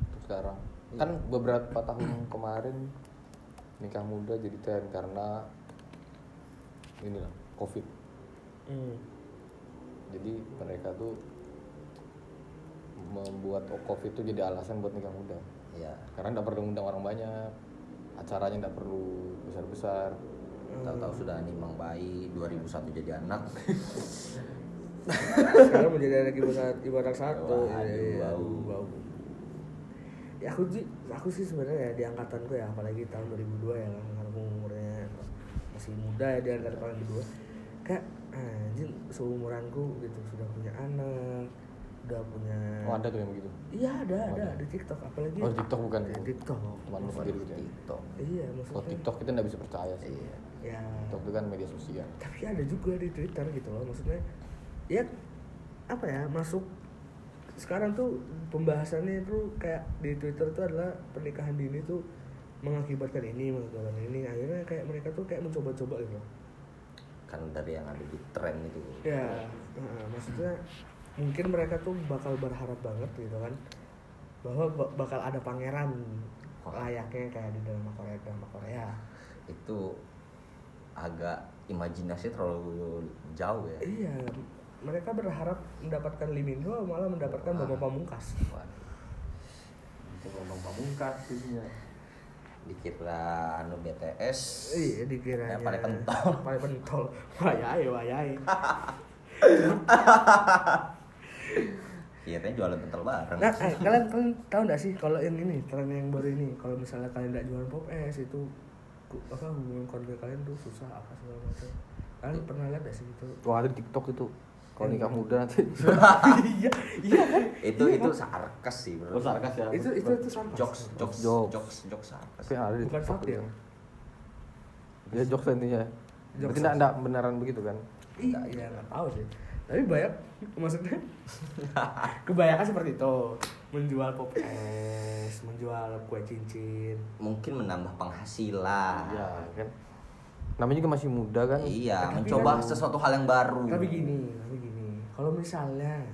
untuk sekarang kan beberapa tahun kemarin nikah muda jadi tren karena inilah covid Hmm. jadi mereka tuh membuat covid itu jadi alasan buat nikah muda Ya. karena nggak perlu undang orang banyak acaranya nggak perlu besar besar Tahu-tahu sudah nimang bayi 2001 jadi anak. Sekarang menjadi anak ibu saat ibu anak satu. Waduh, Iya, bau. bau. Ya aku sih, aku sih sebenarnya ya di angkatanku ya, apalagi tahun 2002 ya kan, karena aku umurnya masih muda ya di angkatan paling kedua. Kayak anjing seumuranku gitu sudah punya anak, udah punya. oh ada tuh yang begitu Iya ada Oh, ada ada. di TikTok apalagi. oh TikTok bukan Di TikTok. teman lu sendiri gitu ya TikTok. Iya oh maksudnya. TikTok kita nggak bisa percaya sih Iya. Ya. TikTok itu kan media sosial tapi ada juga di Twitter gitu loh maksudnya ya apa ya masuk sekarang tuh pembahasannya itu kayak di Twitter tuh adalah pernikahan dini tuh mengakibatkan ini mengakibatkan ini akhirnya kayak mereka tuh kayak mencoba-coba gitu kan dari yang ada di tren itu ya nah, maksudnya mungkin mereka tuh bakal berharap banget gitu kan bahwa ba- bakal ada pangeran layaknya kayak di drama Korea drama Korea. Itu agak imajinasi terlalu jauh ya. Iya mereka berharap mendapatkan Limindo malah mendapatkan. Bapak Pamungkas. Ngomong pamungkas jadinya. dikira anu BTS iya dikiranya Ya, paling pentol. paling pentol. Wayai wayai iya kan jualan pentol bareng nah eh, kalian kalian tahu nggak sih kalau yang ini tren yang baru ini kalau misalnya kalian nggak jualan pop es itu apa hubungan keluarga kalian tuh susah apa segala macam kalian pernah lihat nggak sih itu Wah ada di TikTok itu. Kalau nikah muda nanti. iya iya kan itu Iya itu kan? sarkas sih bro Oh, sarkas ya. itu itu itu sama jokes jokes Jokes. jokes jokes sarkas Tapi ada di Bukan TikTok satir. itu. Ya jokes intinya. Jokes Berarti enggak enggak beneran begitu kan? iya iya nggak tahu sih tapi banyak maksudnya? Kebanyakan seperti itu. Menjual pop es menjual kue cincin. Mungkin menambah penghasilan. Iya kan. Namanya juga masih muda kan. iya Tapi mencoba kan- sesuatu hal yang baru. Tapi gini tapi gini. Kalau misalnya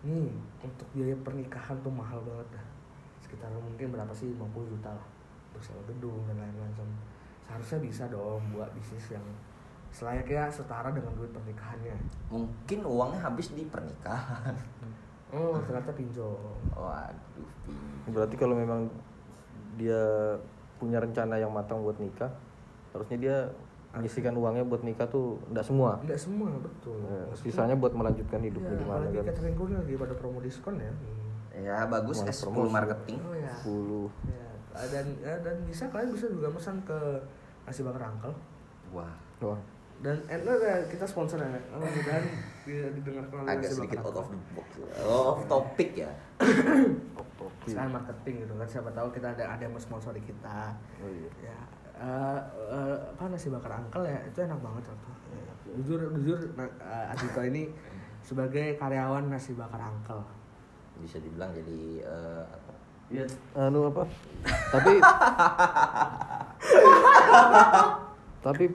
nih untuk biaya pernikahan tuh mahal banget dah. Sekitar mungkin berapa sih? 50 juta lah. Untuk sewa gedung dan lain-lain seharusnya bisa dong buat bisnis yang selayaknya setara dengan duit pernikahannya mungkin uangnya habis di pernikahan oh ternyata pinjol waduh Berarti kalau memang dia punya rencana yang matang buat nikah, harusnya dia menyisikan uangnya buat nikah tuh enggak semua. enggak semua betul Ya, Maksudnya- sisanya buat melanjutkan hidupnya Iya, gimana apalagi kan. catering gue lagi pada promo diskon ya Hmm. ya bagus Mulai S10 promosi. marketing oh ya 10. Ya, dan ya, dan bisa kalian bisa juga pesan ke nasi bakar angkel wah Wah. Dan eh, nah, nah, kita sponsor ya? Mudah-mudahan bisa didengarkan oleh agak sedikit out of the box. Off topic ya. Sekarang marketing gitu kan siapa tahu kita ada ada yang mau sponsori kita. Oh iya. ya eh, eh, apa nasi bakar angkel ya? Itu enak banget contoh Ya, jujur jujur nah, eh, Adito ini sebagai karyawan nasi bakar angkel. Bisa dibilang jadi eh, apa? Iya. Anu apa? Tapi tapi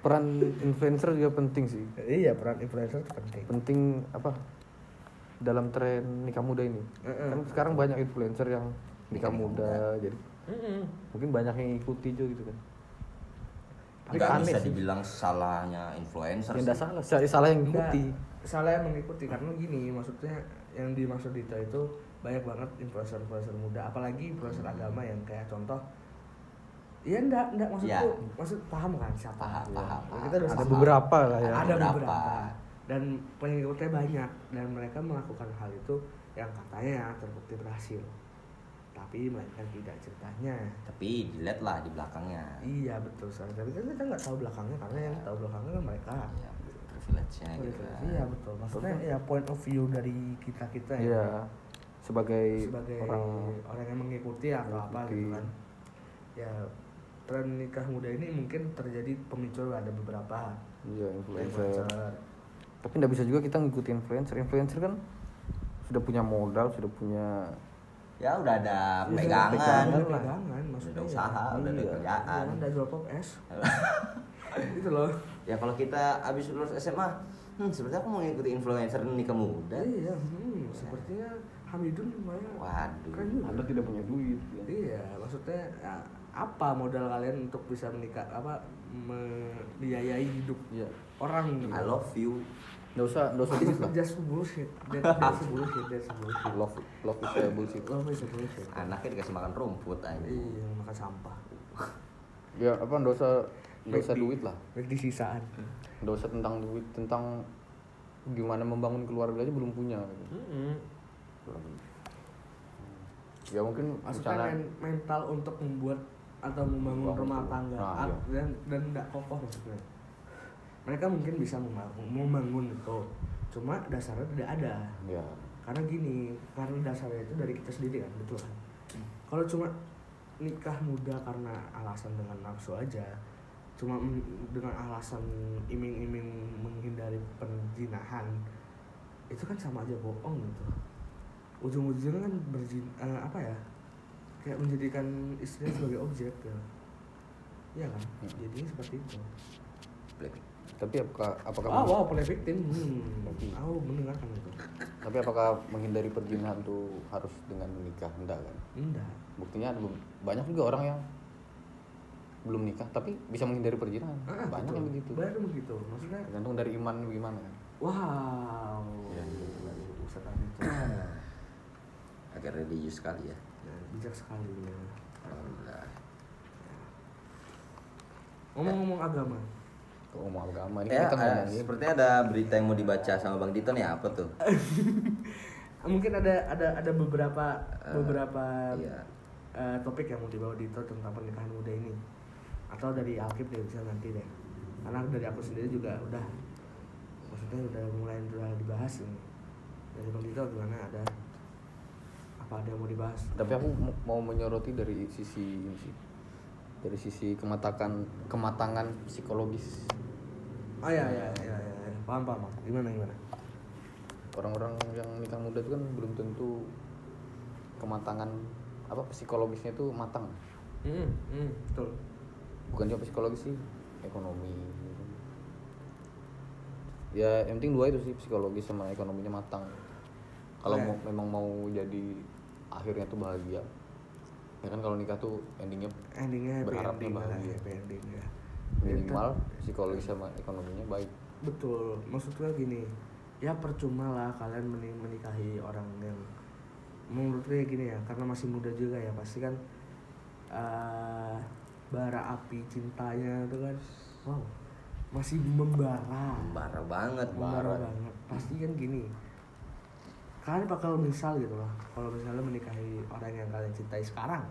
peran influencer juga penting sih. iya peran influencer itu penting Penting apa? Dalam tren nikah muda ini. Heeh. Kan sekarang banyak influencer yang nikah Nikah muda, jadi mungkin banyak yang ikuti juga gitu kan. Tapi nggak aneh bisa sih. dibilang salahnya influencer Ya sih. enggak salah, salah, salah yang Enggak, ikuti. salah yang mengikuti karena gini maksudnya yang dimaksud Dito itu banyak banget influencer-influencer muda apalagi influencer agama yang kayak contoh Iya enggak, enggak maksudku, Ya. maksud paham kan siapa? Paham, Ya. paham, Kita paham. udah Ada paham. beberapa lah ya. Ada beberapa. beberapa. Dan pengikutnya banyak dan mereka melakukan hal itu yang katanya terbukti berhasil. Tapi melainkan tidak ceritanya. tapi dilihat lah di belakangnya Iya betul sekali. Tapi kan kita nggak tahu belakangnya karena yang tahu belakangnya kan mereka. ya, privilege-nya gitu kan. Iya betul. Maksudnya ya point of view dari kita kita ya. Iya. Sebagai, sebagai orang orang, yang mengikuti atau apa Mengikuti. gitu kan ya tren nikah muda ini mungkin terjadi pemicu ada beberapa iya influencer. influencer Tapi nggak bisa juga kita ngikutin influencer. Influencer kan sudah punya modal, sudah punya ya udah ada Ya, pegangan pegangan ada lah. pegangan maksudnya udah usaha ya. udah ada Iya. kerjaan Iya, pop es itu loh ya kalau kita abis lulus SMA hmm sebenarnya aku mau ngikuti influencer nikah muda iya hmm, sepertinya Hamidun lumayan Waduh. Anda tidak punya duit. ya. iya maksudnya ya, apa modal kalian untuk bisa menikah apa membiayai hidup Iya. orang gitu I love you Nggak usah, nggak usah lah. just bullshit that, that's bullshit that's bullshit Love, love is a bullshit. love is a bullshit anaknya dikasih makan rumput aja iya makan sampah Ya apa nggak usah, nggak usah duit lah. baik di sisaan Nggak usah tentang duit, tentang gimana membangun keluarga aja belum punya. gitu. Ya mungkin maksudnya rencana men- mental untuk membuat atau membangun Membangun rumah tangga Nah, iya. dan dan tidak kokoh maksudnya mereka mungkin bisa membangun, membangun itu. Cuma dasarnya tidak ada. Ya karena gini karena dasarnya itu dari kita sendiri kan betul kan? Kalau cuma nikah muda karena alasan dengan nafsu aja cuma dengan alasan iming-iming menghindari perzinahan itu kan sama aja bohong gitu. Ujung-ujungnya kan berzin eh, apa ya kayak menjadikan istrinya sebagai objek ya. Iya kan? Hmm. jadinya seperti itu. Black. tapi apakah apakah ah wow play victim. Hmm. Tapi- aku mendengarkan itu. Tapi apakah menghindari perzinahan tuh harus dengan menikah enggak kan? Enggak. Buktinya ada banyak juga orang yang belum nikah tapi bisa menghindari perzinahan Ah, banyak betul. yang begitu. Banyak yang begitu maksudnya tergantung dari iman bagaimana kan? Wow. Iya. Adit tuh. agak religius sekali ya Ya, bijak sekali ya. Alhamdulillah. Ngomong-ngomong agama. Kalau ngomong agama? Ini ya kita eh, ngomongin sepertinya ada berita yang mau dibaca sama bang Dito nih apa tuh? Mungkin ada ada ada beberapa Eh, beberapa iya. eh, topik yang mau dibawa Dito tentang pernikahan muda ini. Atau dari Alkif deh bisa nanti deh. Karena dari aku sendiri juga udah maksudnya udah mulai udah dibahas ini. Dari Bang Dito gimana? Ada apa ada mau dibahas? Tapi aku mau- menyoroti dari sisi ini sih. Dari sisi kematakan kematangan psikologis. Oh ya ya ya ya, ya. paham paham gimana gimana? Orang-orang yang nikah muda itu kan belum tentu kematangan apa psikologisnya itu matang. Hmm, hmm, betul. Bukan cuma psikologis sih ekonomi. Ya yang penting dua itu sih psikologis sama ekonominya matang. Kalau mau, memang mau jadi akhirnya tuh bahagia. Ya kan kalau nikah tuh endingnya endingnya happy Berharapnya ending lah bahagia. happy ending ya. Minimal psikologis sama ekonominya baik. Betul. Maksudnya gini ya percuma lah kalian meni- menikahi orang yang menurut gue gini ya karena masih muda juga ya pasti kan eh, bara api cintanya itu kan wow masih membara. Bara banget membara Bara. banget. Pasti kan gini kalian bakal misal gitu loh kalau misalnya menikahi orang yang kalian cintai sekarang.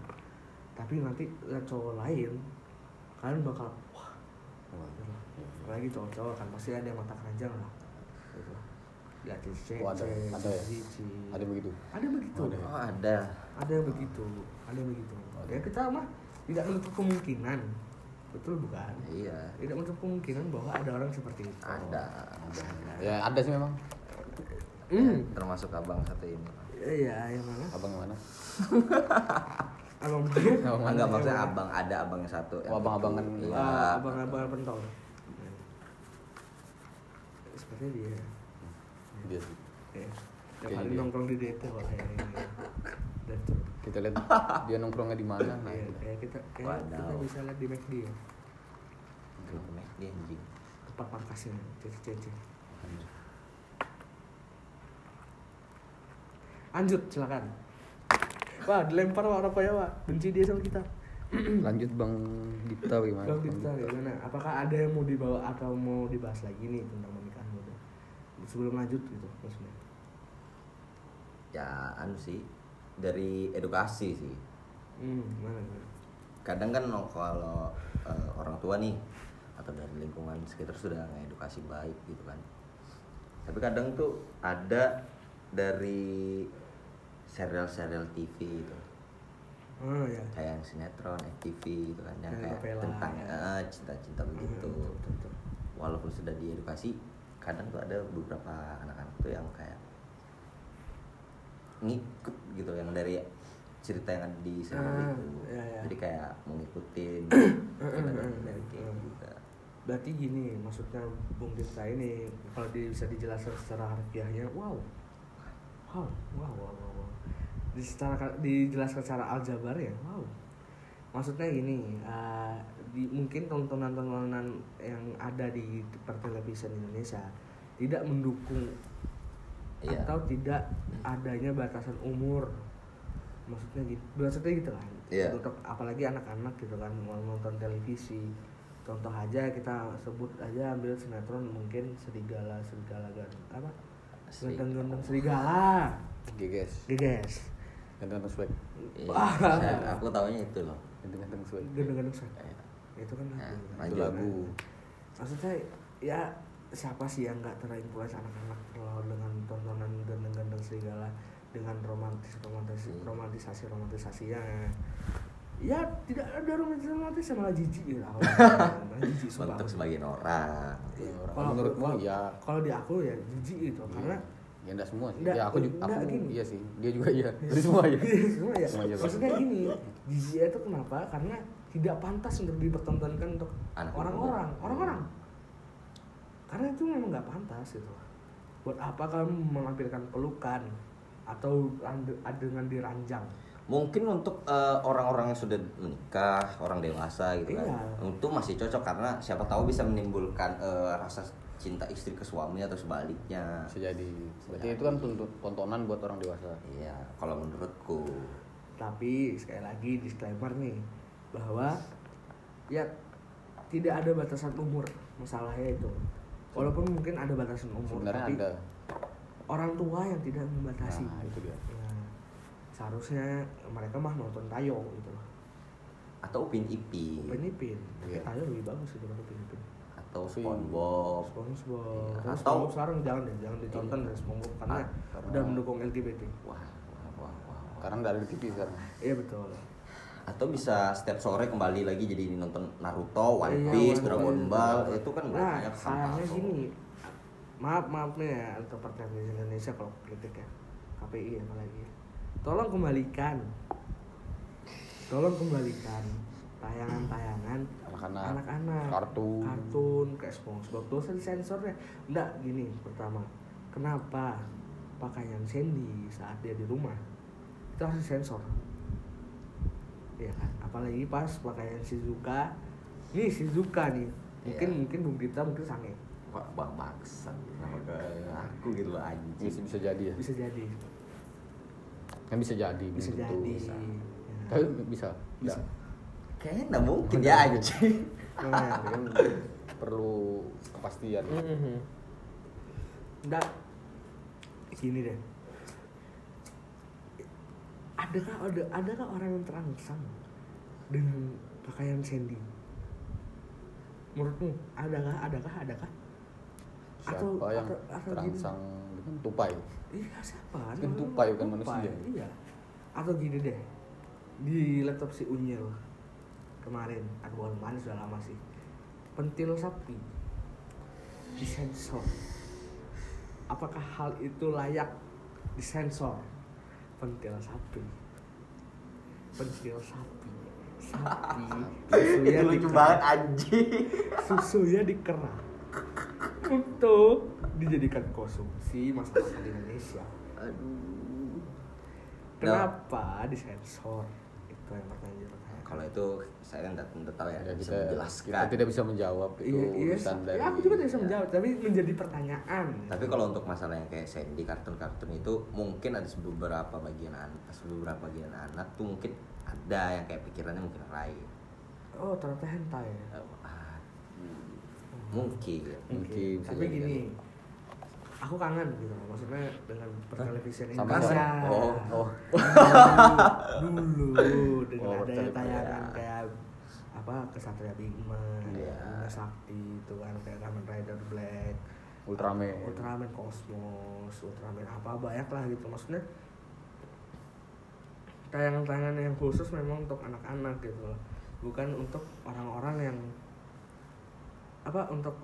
Tapi nanti lihat cowok lain kalian bakal wah gitu loh. apalagi cowok-cowok kan pasti ada yang mata keranjang lah. Gitu Oh, ada, ada ya? cici. ada begitu? Ada begitu. Oh, ada ya? oh ada. Ada yang begitu ada yang begitu ya kita mah tidak menutup kemungkinan. Betul bukan? Iya. Tidak menutup kemungkinan bahwa ada orang seperti itu. Ada. Ya ada sih memang Hmm. termasuk abang satu ini Iya, yang mana? abang yang mana Abang Abang mana? enggak maksudnya abang ada abang yang satu Oh, abang-abangan. iya Ah, abang-abang pentol. Sepertinya dia. dia sih Ya. Tiap hari dia. nongkrong di DT wah kayaknya. Dan tuh. kita lihat dia nongkrongnya di mana nah Iya, itu. kayak kita kayak kita bisa lihat di McD ya. Mek dia anjing Tempat markasnya, cece-cece. Lanjut, silakan. Wah, dilempar Wak Rapoya, Wak. Benci dia sama kita. lanjut bang Dita gimana Bang Dita gimana? Apakah ada yang mau dibawa atau mau dibahas lagi nih tentang pernikahan muda? Sebelum lanjut gitu maksudnya. ya anu sih dari edukasi sih Hmm, mana mana? kadang kan kalau eh, orang tua nih atau dari lingkungan sekitar sudah ngedukasi baik gitu kan tapi kadang tuh ada dari serial-serial TV itu Oh ya. kayak yang sinetron, FTV gitu kan yang Kayak tentang ya. eh, cinta-cinta begitu Hmm, betul, betul. walaupun sudah diedukasi kadang tuh ada beberapa anak-anak tuh yang kayak ngikut gitu yang dari cerita yang ada di serial Ah, itu ya, ya. jadi kayak mau ngikutin Hmm, hmm, dari hmm, kayak hmm. juga Berarti gini, maksudnya Bung Dita ini kalau dia bisa dijelaskan secara harfiahnya, wow. Wow, wow, wow, wow. wow. Di secara dijelaskan secara aljabar ya, wow. Maksudnya gini, eh, di, mungkin tontonan-tontonan yang ada di pertelevisian Indonesia tidak mendukung Iya. atau tidak adanya batasan umur maksudnya gitu maksudnya gitu kan Iya. untuk apalagi anak-anak gitu kan mau nonton televisi contoh aja kita sebut aja ambil sinetron mungkin serigala serigala gan apa. Ganteng-ganteng serigala. Geges. Geges. Ganteng-ganteng swag. Iya, Wah. saya- aku taunya itu loh. Ganteng-ganteng swag. Ganteng-ganteng swag. Iya. itu kan Nah, lagu itu lanjut. lagu. Maksudnya ya siapa sih yang nggak terinfluence anak-anak kalau dengan tontonan ganteng-ganteng serigala dengan romantis romantis romantisasi romantisasinya ya tidak ada romantis romantis malah jijik gitu malah jijik sumpah. untuk sebagian orang. Iya, Orang- kalau menurutmu ya. kalau di aku ya jijik gitu Iya. karena ya enggak semua sih. Nggak, ya aku juga aku gini. iya sih. Dia juga iya. Dari semua ya semua ya Semua maksudnya gini jizya itu kenapa? Karena tidak pantas untuk dipertontonkan untuk orang-orang orang-orang. Karena itu memang nggak pantas gitu. Buat apa kamu menampilkan pelukan atau adegan diranjang mungkin untuk eh, orang-orang yang sudah menikah orang dewasa gitu kan. Iya. itu masih cocok karena siapa tahu bisa menimbulkan eh, rasa cinta istri ke suami atau sebaliknya. Bisa jadi. Berarti itu kan tuntut tontonan buat orang dewasa. Iya kalau menurutku. Tapi sekali lagi disclaimer nih bahwa ya tidak ada batasan umur masalahnya itu. Walaupun mungkin ada batasan umur sebenarnya tapi ada. orang tua yang tidak membatasi. Nah itu dia. Nah, seharusnya mereka mah nonton tayo gitu loh atau upin ipin. Upin Ipin. Iya. tayo lebih bagus daripada Upin Ipin. Atau SpongeBob. SpongeBob. Iya, atau- SpongeBob sekarang jangan deh jangan ditonton deh SpongeBob karena Ah, karena- udah mendukung LGBT wah wah wah wah karena nggak ada di TV sekarang. Iya betul. Atau bisa setiap sore kembali lagi jadi nonton Naruto, One Iya, Piece, One Dragon. Ball itu kan nah banyak sayangnya gini. Maaf maaf nih ya untuk partai Indonesia kalau kritik ya KPI apalagi tolong kembalikan. Tolong kembalikan tayangan-tayangan anak-anak kartun. kartun kayak SpongeBob. Dosa disensor ya enggak gini pertama kenapa pakaian Sandy saat dia di rumah itu harus disensor? Ya kan? Apalagi pas pakaian Shizuka. Nih Shizuka nih. Mungkin Iya. mungkin Bung Dita mungkin sange. Wah, bang bangsat sama kayak aku gitu loh anjing. bisa bisa jadi ya? Bisa jadi kan bisa jadi bisa jadi tentu. Ya. tapi bisa Bisa. Nggak. Kayaknya nggak mungkin ya anjing. Nah, kan perlu kepastian Mhm. Nggak gini deh. Adakah ada adakah orang yang terangsang dengan pakaian Sandy? Menurutmu adakah adakah adakah? siapa Atau- yang atau- atau gini. terangsang dengan tupai Iya siapa? Kan tupai, bukan manusia. Iya. Atau gini deh. Di laptop si Unyil kemarin, aku bukan kemarin sudah lama sih. Pentil sapi disensor. Apakah hal itu layak disensor? Pentil sapi. Pentil sapi. Sapi. Susunya itu lucu banget anjing. Susunya dikerak untuk dijadikan konsumsi masyarakat Indonesia. Aduh. Kenapa disensor? Itu yang pertanyaan. Kalau itu saya nggak tahu ya, ya, bisa kita menjelaskan. kita tidak bisa menjawab itu Iya, iya. urusan dari Ya, aku juga tidak bisa Iya. menjawab, tapi menjadi pertanyaan. Tapi kalau untuk masalah yang kayak Sandy kartun-kartun itu mungkin ada beberapa bagian anak, beberapa bagian anak tuh mungkin ada yang kayak pikirannya mungkin lain. oh ternyata hentai. Ah, mungkin. Mungkin bisa Tapi gini, aku kangen gitu, maksudnya dengan pertelevisian Sama Indonesia. sama. Oh, oh. dulu dengan Oh, adanya tayangan kayak apa kesatria Bima, Iya. Bima Sakti itu kan kayak Kamen Rider Black, Ultraman Ultraman Cosmos, Ultraman apa banyak lah gitu maksudnya tayangan-tayangan yang khusus memang untuk anak-anak gitu bukan untuk orang-orang yang apa untuk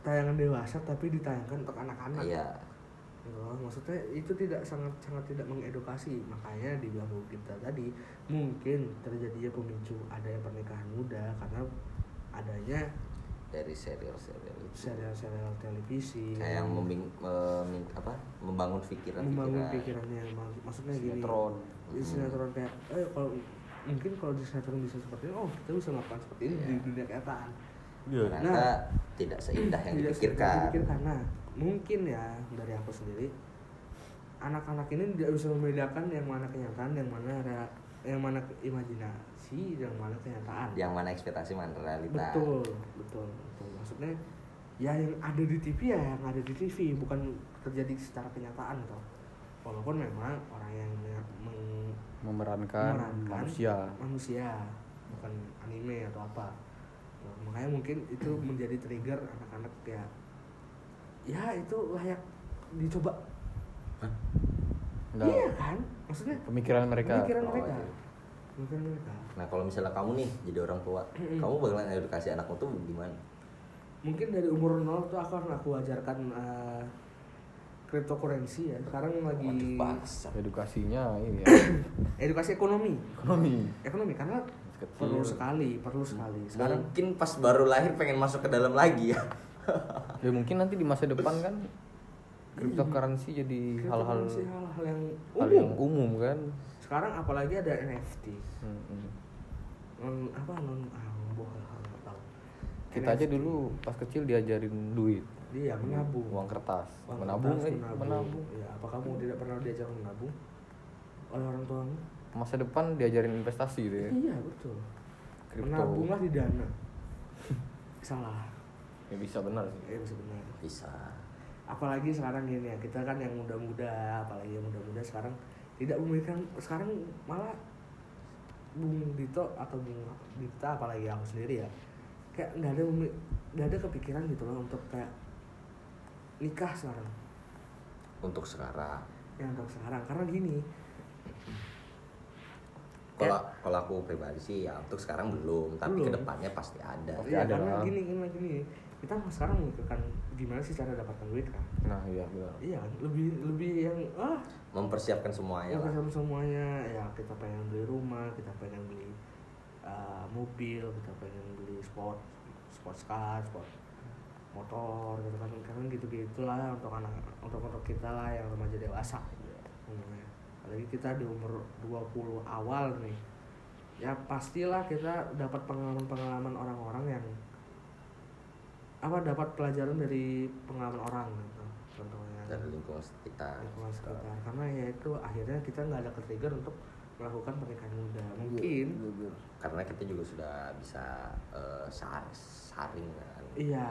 tayangan dewasa tapi ditayangkan untuk anak-anak Iya. loh. maksudnya itu tidak sangat sangat tidak mengedukasi makanya di bangku kita tadi mungkin terjadinya pemicu adanya pernikahan muda karena adanya Dari serial-serial itu. serial-serial televisi Kayak yang membing, meming- apa, membangun pikiran membangun pikirannya mak- maksudnya gini sinetron di sinetron kayak eh kalau mungkin kalau di sinetron bisa seperti ini oh kita bisa melakukan seperti ini di Iya. dunia kenyataan Ternyata Nah, tidak seindah yang Tidak dipikirkan. dipikirkan. Nah, mungkin ya dari aku sendiri anak-anak ini tidak bisa membedakan yang mana kenyataan yang mana rea- yang mana imajinasi yang mana kenyataan Yang mana ekspektasi mana realita. betul betul betul maksudnya ya yang ada di TV ya yang ada di TV bukan terjadi secara kenyataan toh walaupun memang orang yang meng- memerankan, memerankan manusia manusia bukan anime atau apa Tuh, makanya mungkin itu menjadi trigger anak-anak ya. Ya itu layak dicoba. Nggak, iya kan? Maksudnya pemikiran mereka. pemikiran Oh, mereka. iya. pemikiran mereka. Nah kalau misalnya kamu nih jadi orang tua, kamu bakalan edukasi anakmu tuh gimana? mungkin dari umur nol tuh aku akan aku ajarkan eh, cryptocurrency ya. Sekarang lagi edukasinya ini ya. Edukasi ekonomi. Ekonomi. Ekonomi karena Kecil. perlu sekali perlu sekali. Sekarang Mungkin pas baru lahir pengen masuk ke dalam lagi ya. ya mungkin nanti di masa depan kan cryptocurrency jadi hal-hal hal-hal yang hal umum. yang umum kan. Sekarang apalagi ada NFT Hmm, hmm. non apa non ah hal kita aja NFT. dulu pas kecil diajarin duit. Iya menabung. Uang kertas. Uang menabung kertas, eh, menabung. ya apa kamu tidak pernah diajar menabung? Oleh orang tuamu masa depan diajarin investasi gitu ya. Iya betul. Kripto. menabunglah di dana. Salah. Ya bisa benar sih. Ya bisa benar. Bisa. apalagi sekarang gini ya kita kan yang muda-muda apalagi yang muda-muda sekarang tidak memikirkan sekarang malah Bung Dito atau Bung Dita apalagi aku sendiri ya kayak nggak ada nggak ada kepikiran gitu loh untuk kayak nikah sekarang. Untuk sekarang. yang untuk sekarang. Karena gini Kalau kalau aku pribadi sih ya untuk sekarang belum, tapi Belum. ke depannya pasti ada. Oke, ya ada karena lah. gini gini gini kita sekarang memikirkan gimana sih cara dapatkan duit kan nah iya benar iya kan? lebih lebih yang ah Mempersiapkan semuanya Ya lah. semuanya ya kita pengen beli rumah, kita pengen beli uh, mobil, kita pengen beli sport, sports car, sport motor gitu kan kan gitu gitulah untuk anak untuk untuk kita lah yang remaja dewasa umumnya. Apalagi kita di umur 20 awal nih. Ya pastilah kita dapat pengalaman-pengalaman orang-orang yang apa dapat pelajaran dari pengalaman orang gitu contohnya dari lingkungan sekitar. lingkungan sekitar karena ya itu akhirnya kita nggak ada ke-trigger untuk melakukan pernikahan muda mungkin Karena kita juga sudah bisa eh, sa- saring kan. iya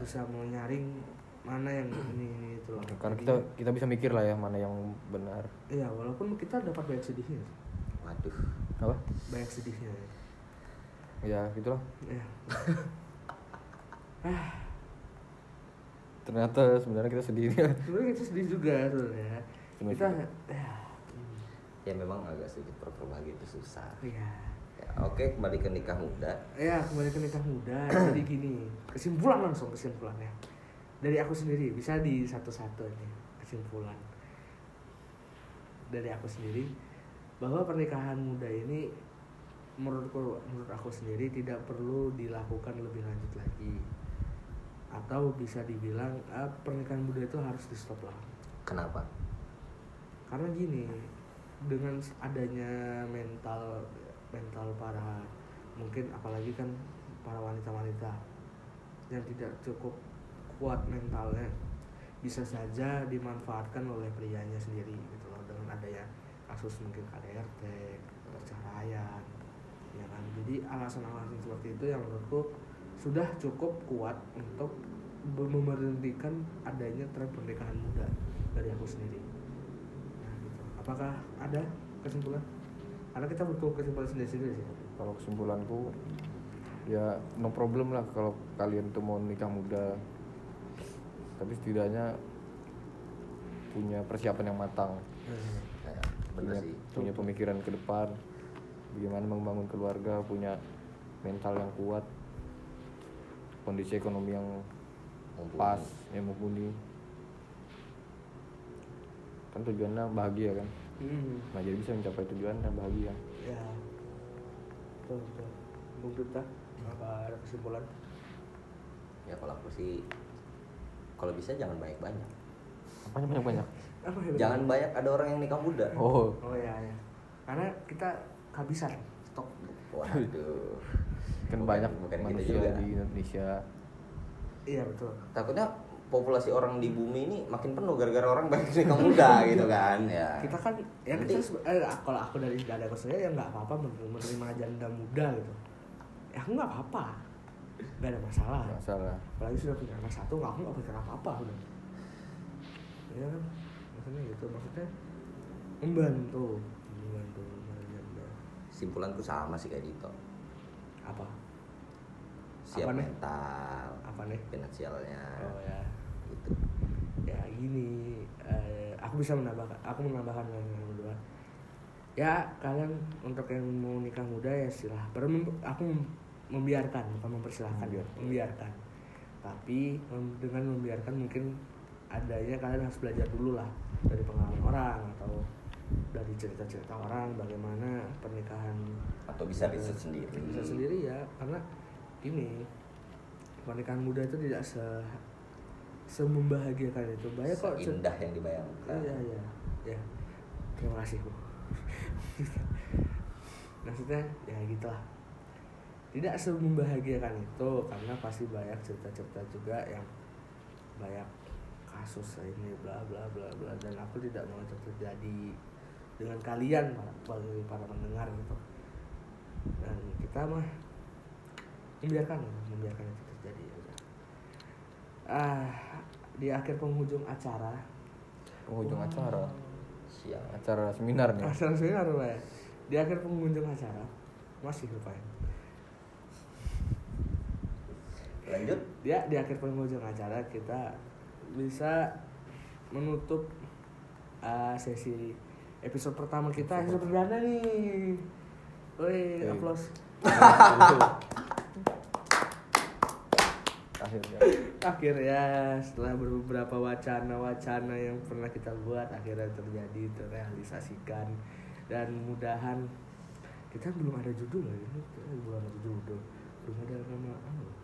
bisa menyaring mana yang ini, ini itu loh karena kita kita bisa mikir lah ya mana yang benar. Iya walaupun kita dapat banyak sedihnya. Waduh. apa? Banyak sedihnya. Ya gitulah. Ya ternyata sebenarnya kita sedih. Sebenarnya kita sedih juga sebenarnya. Cuma kita juga. ya. Ya memang agak sedikit berbagi itu susah. iya. Ya, oke kembali ke nikah muda. ya kembali ke nikah muda. Jadi gini kesimpulan langsung kesimpulannya dari aku sendiri bisa di satu-satu nih kesimpulan. Dari aku sendiri bahwa pernikahan muda ini menurutku menurut aku sendiri tidak perlu dilakukan lebih lanjut lagi. Atau bisa dibilang ah, pernikahan muda itu harus di stop lah. Kenapa? karena gini dengan adanya mental mental para mungkin apalagi kan para wanita-wanita yang tidak cukup kuat mentalnya. Bisa saja dimanfaatkan oleh prianya sendiri gitu loh dengan adanya kasus mungkin KDRT perceraian ya kan? Jadi alasan-alasan seperti itu yang menurutku sudah cukup kuat untuk be- memberhentikan adanya tren pernikahan muda dari aku sendiri. Nah, gitu. apakah ada kesimpulan? Karena kita butuh kesimpulan sendiri-sendiri sih. Kalau kesimpulanku ya no problem lah kalau kalian tuh mau nikah muda tapi setidaknya punya persiapan yang matang. Ya, bener punya, sih. punya pemikiran ke depan bagaimana membangun keluarga punya mental yang kuat kondisi ekonomi yang Mumpuni. pas yang mumpuni. Kan tujuannya bahagia kan? Hmm, nah jadi bisa mencapai tujuan dan bahagia. Ya. Betul betul. Bung Duta apa ada kesimpulan? Ya kalau aku sih kalau bisa jangan banyak-banyak. apanya banyak banyak ya Jangan banyak ada orang yang nikah muda. oh oh ya ya karena kita kehabisan stok Waduh. kan Bukan- banyak bukan gitu manusia juga. di Indonesia iya betul Takutnya populasi orang di bumi ini makin penuh gara-gara orang banyak nikah muda gitu kan ya. kita kan ya Nanti- kita eh, kalau aku dari dari aku sendiri ya nggak apa-apa menerima, janda muda gitu ya aku nggak apa-apa nggak ada masalah. Masalah. Apalagi sudah punya anak satu nggak aku nggak pikir apa-apa udah. Ya kan maksudnya gitu maksudnya membantu. Membantu janda Simpulanku sama sih kayak Dito. apa? Siap Apa nih? mental, apa nih? finansialnya. oh ya. Gitu. ya gini eh, aku bisa menambahkan aku menambahkan yang kedua ya kalian untuk yang mau nikah muda ya silah baru aku membiarkan bukan mempersilahkan Membiarkan. membiarkan tapi dengan membiarkan mungkin adanya kalian harus belajar dulu lah dari pengalaman orang atau dari cerita-cerita orang bagaimana pernikahan Atau bisa riset sendiri. bisa sendiri ya karena gini pernikahan muda itu tidak se semembahagiakan itu banyak kok Indah yang dibayangkan. iya iya ya terima kasih bu maksudnya ya gitulah tidak semembahagiakan itu karena pasti banyak cerita-cerita juga yang banyak kasus ini bla bla bla bla dan aku tidak mau itu terjadi dengan kalian para bagi para pendengar gitu. Dan kita mah membiarkan membiarkan itu terjadi ya ah di akhir penghujung acara. Penghujung acara? Siap. acara seminar nih. Acara seminar Pak, ya di akhir penghujung acara masih lupa ya Lanjut. dia di akhir penghujung acara kita bisa menutup uh, sesi episode pertama kita episode perdana nih. Woi, Oke. aplaus. Akhirnya akhirnya setelah beberapa wacana-wacana yang pernah kita buat akhirnya terjadi terrealisasikan dan mudahan kita belum ada judul lagi nih kita belum ada judul belum ada nama apa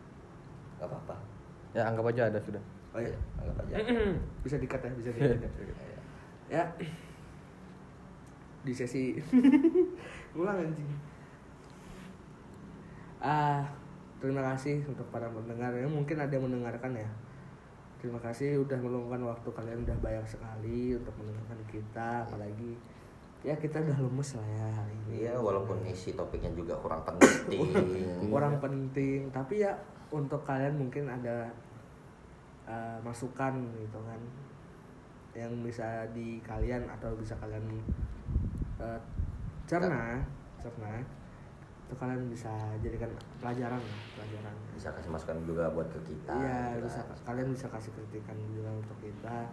Gak apa-apa. ya anggap aja ada sudah oh ya Anggap aja. bisa dikat ya bisa dikat ya. Iya. ya di sesi ulang anjing ah terima kasih untuk para pendengar ya mungkin ada yang mendengarkan ya terima kasih udah meluangkan waktu kalian udah banyak sekali untuk mendengarkan kita apalagi ya kita udah lemes lah ya hari ini Iya, walaupun isi topiknya juga kurang penting. orang penting tapi ya untuk kalian mungkin ada uh, masukan gitu kan yang bisa di kalian atau bisa kalian uh, cerna cerna itu kalian bisa jadikan pelajaran lah pelajaran Bisa kasih masukan juga buat ke kita. iya bisa kalian bisa kasih kritikan juga untuk kita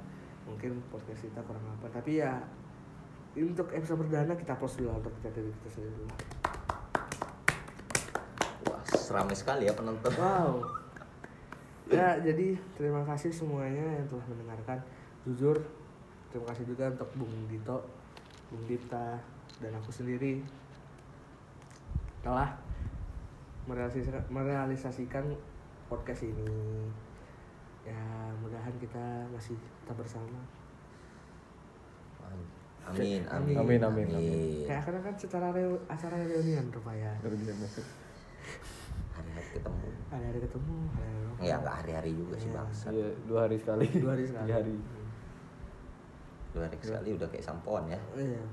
mungkin podcast kita kurang apa tapi ya untuk episode perdana kita post dulu untuk kita diri kita sendiri dulu Wah, ramai sekali ya penonton. Wow. Ya, jadi terima kasih semuanya yang telah mendengarkan. Jujur, terima kasih juga untuk Bung Dito, Bung Dita, dan aku sendiri telah merealisasikan, merealisasikan podcast ini. Ya, mudahan kita masih tetap bersama. Amin, amin, Amin, amin, amin. Kayak karena kan secara reu- acara reunian rupanya. Hari-hari ketemu. Hari-hari ketemu, hari-hari. Ya nggak hari-hari juga sih Iya. bangsa. Iya, dua hari sekali Dua hari sekali. Tiga hari Dua hari sekali udah kayak sampoan ya. Iya,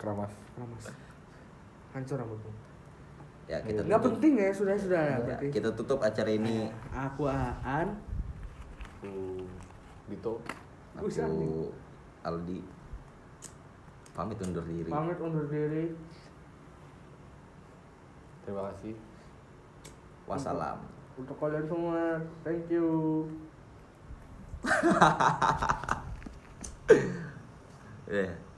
keramas ramas. Hancur rambutmu. Ya kita Nggak penting ya, sudah sudah ya berarti. kita tutup acara ini. Aku Aan. aku Dito. Aku Aldi pamit undur diri. Pamit undur diri. terima kasih Wassalam. Untuk kalian semua, thank you. Yeah.